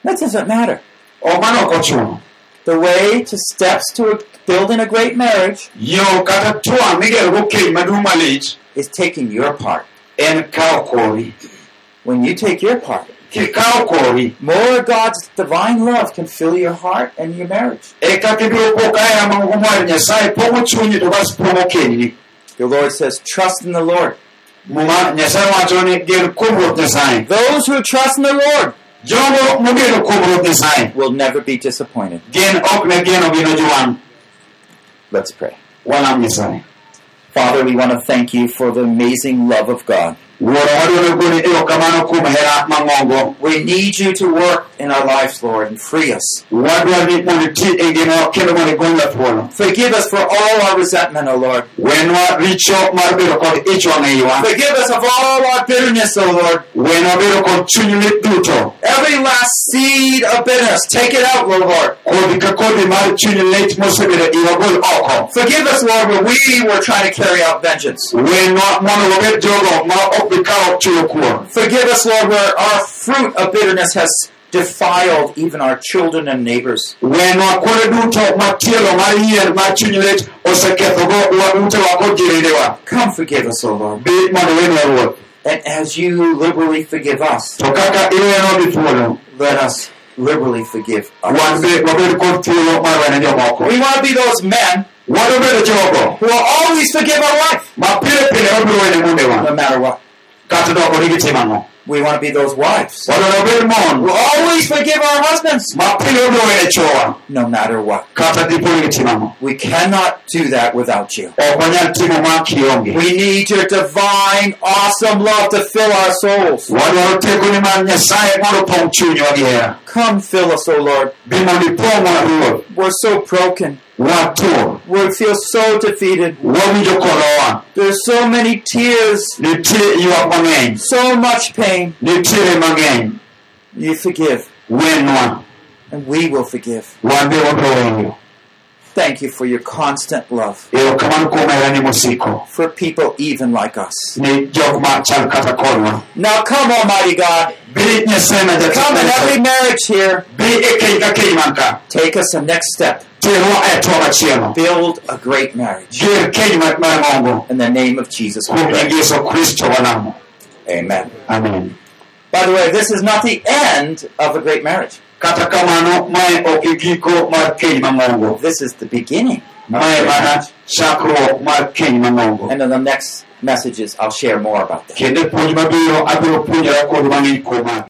That doesn't matter. ok mano ok The way to steps to building a great marriage yo kata twang' migerogo keny maduong' malich is taking your part. en kawo kori When you take your part, kikawo kori more of God's divine love can fill your heart and your marriage. kaka ibiro po ka hera mago mar nyasaye pogo chunyi to bas pogo The Lord says, trust in the Lord. muma nyasaye wacho ni gen kuom Those who trust in the Lord jogo mogeno kuom will never be disappointed. gin ok ne geno gino Let's pray. Father, we want to thank you for the amazing love of God. Wuoro wadwaro goni erokamano kuom hera mang'ongo We need you to work in our lives, Lord, and free us. wadwaro ni mondo iti ngimawa kendo mondo igolwa thuolo Forgive us for all our resentment, O Lord. wenwa richo mar bedo kod ich wang' eiwa Forgive us of all our bitterness, O Lord. wenwa bedo kod chuny lit duto Every last seed of bitterness, take it out, O Lord. kodhi ka kodhi mar chuny lit mosebedo iwa Forgive us, Lord, when we were trying to carry out vengeance. Wenwa mondo wabed jogo ma ok bi kawo chulo kuor Forgive us, Lord, where our fruit of bitterness has defiled even our children and neighbors. wenwa kuonde duto ma tielo mar yier mar chuny lit osekethogo wa utewa kod jiredewa Come forgive us, O Lord. bi mondo wenwa ruoth And as you liberally forgive us, to kaka iwenwa gi thuolo let us liberally forgive wan others. be wabed kod thuolo mar wene jomoko We want to be those men wadwa bedo jogo who will always forgive our wife, ma pile pile wabiro wene mondewa no matter what. Kata doko ni gitimo ang'o We want to be those wives wadwaro wabed who mon will always forgive our husbands, ma pile wabiro wene chowa no matter what. kata dipo ni gitimo ang'o We cannot do that without you. ok wanyal timo ma kionge We need your divine, awesome love to fill our souls. wadwaro tekoni mar nyasaye mondo opong' chunywa gi hera Come fill us, O Lord. ipong'wa ruoth We're so broken. Watuo We feel so defeated. There's so many tears, nitie ywak mang'eny so much pain. You forgive, and we will forgive. wan be wabiro weyo Thank you for your constant love erokamano kuom herani mosiko for people even like us. ni jok ma chal kata kodwa Now come, Almighty God. bi nyasaye ma Come in every marriage here. bi keny ka keny man ka Take us the next step. Terwa to machielo Build a great marriage. ger keny ma- marang'ongo In the name of Jesus we kuom nying pray. yesu kristo walamo Amen. amen By the way, this is not the end of a great marriage. kata kamano mae ok giko mar keny mang'ongo This is the beginning. of a mae great mana marriage. chakruok mar keny mang'ongo And in the next messages, I'll share more about that. kendo puonj mabiro abiro puonjora kod mang'eny kuom magi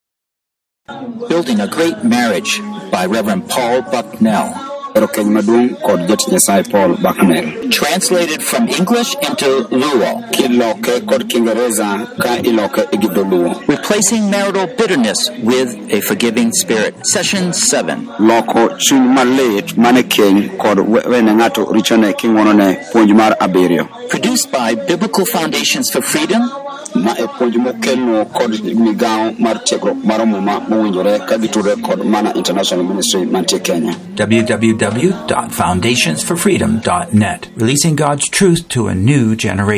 Building a Great Marriage by Reverend Paul Bucknell. Ero keny maduong' kod jatich nyasaye paul baknel Translated from English into Luo. kiloke kod kiingereza ka iloke e dholuo Replacing marital bitterness with a forgiving spirit. Session 7. loko chuny malit mane keny kod wene ng'ato richone king'uonone puonj mar abiriyo Produced by Biblical Foundations for Freedom ma e puonj kod mar tiegruok mar muma mowinjore ka kod mana international ministry mantie kenya www.foundationsforfreedom.net, releasing God's truth to a new generation.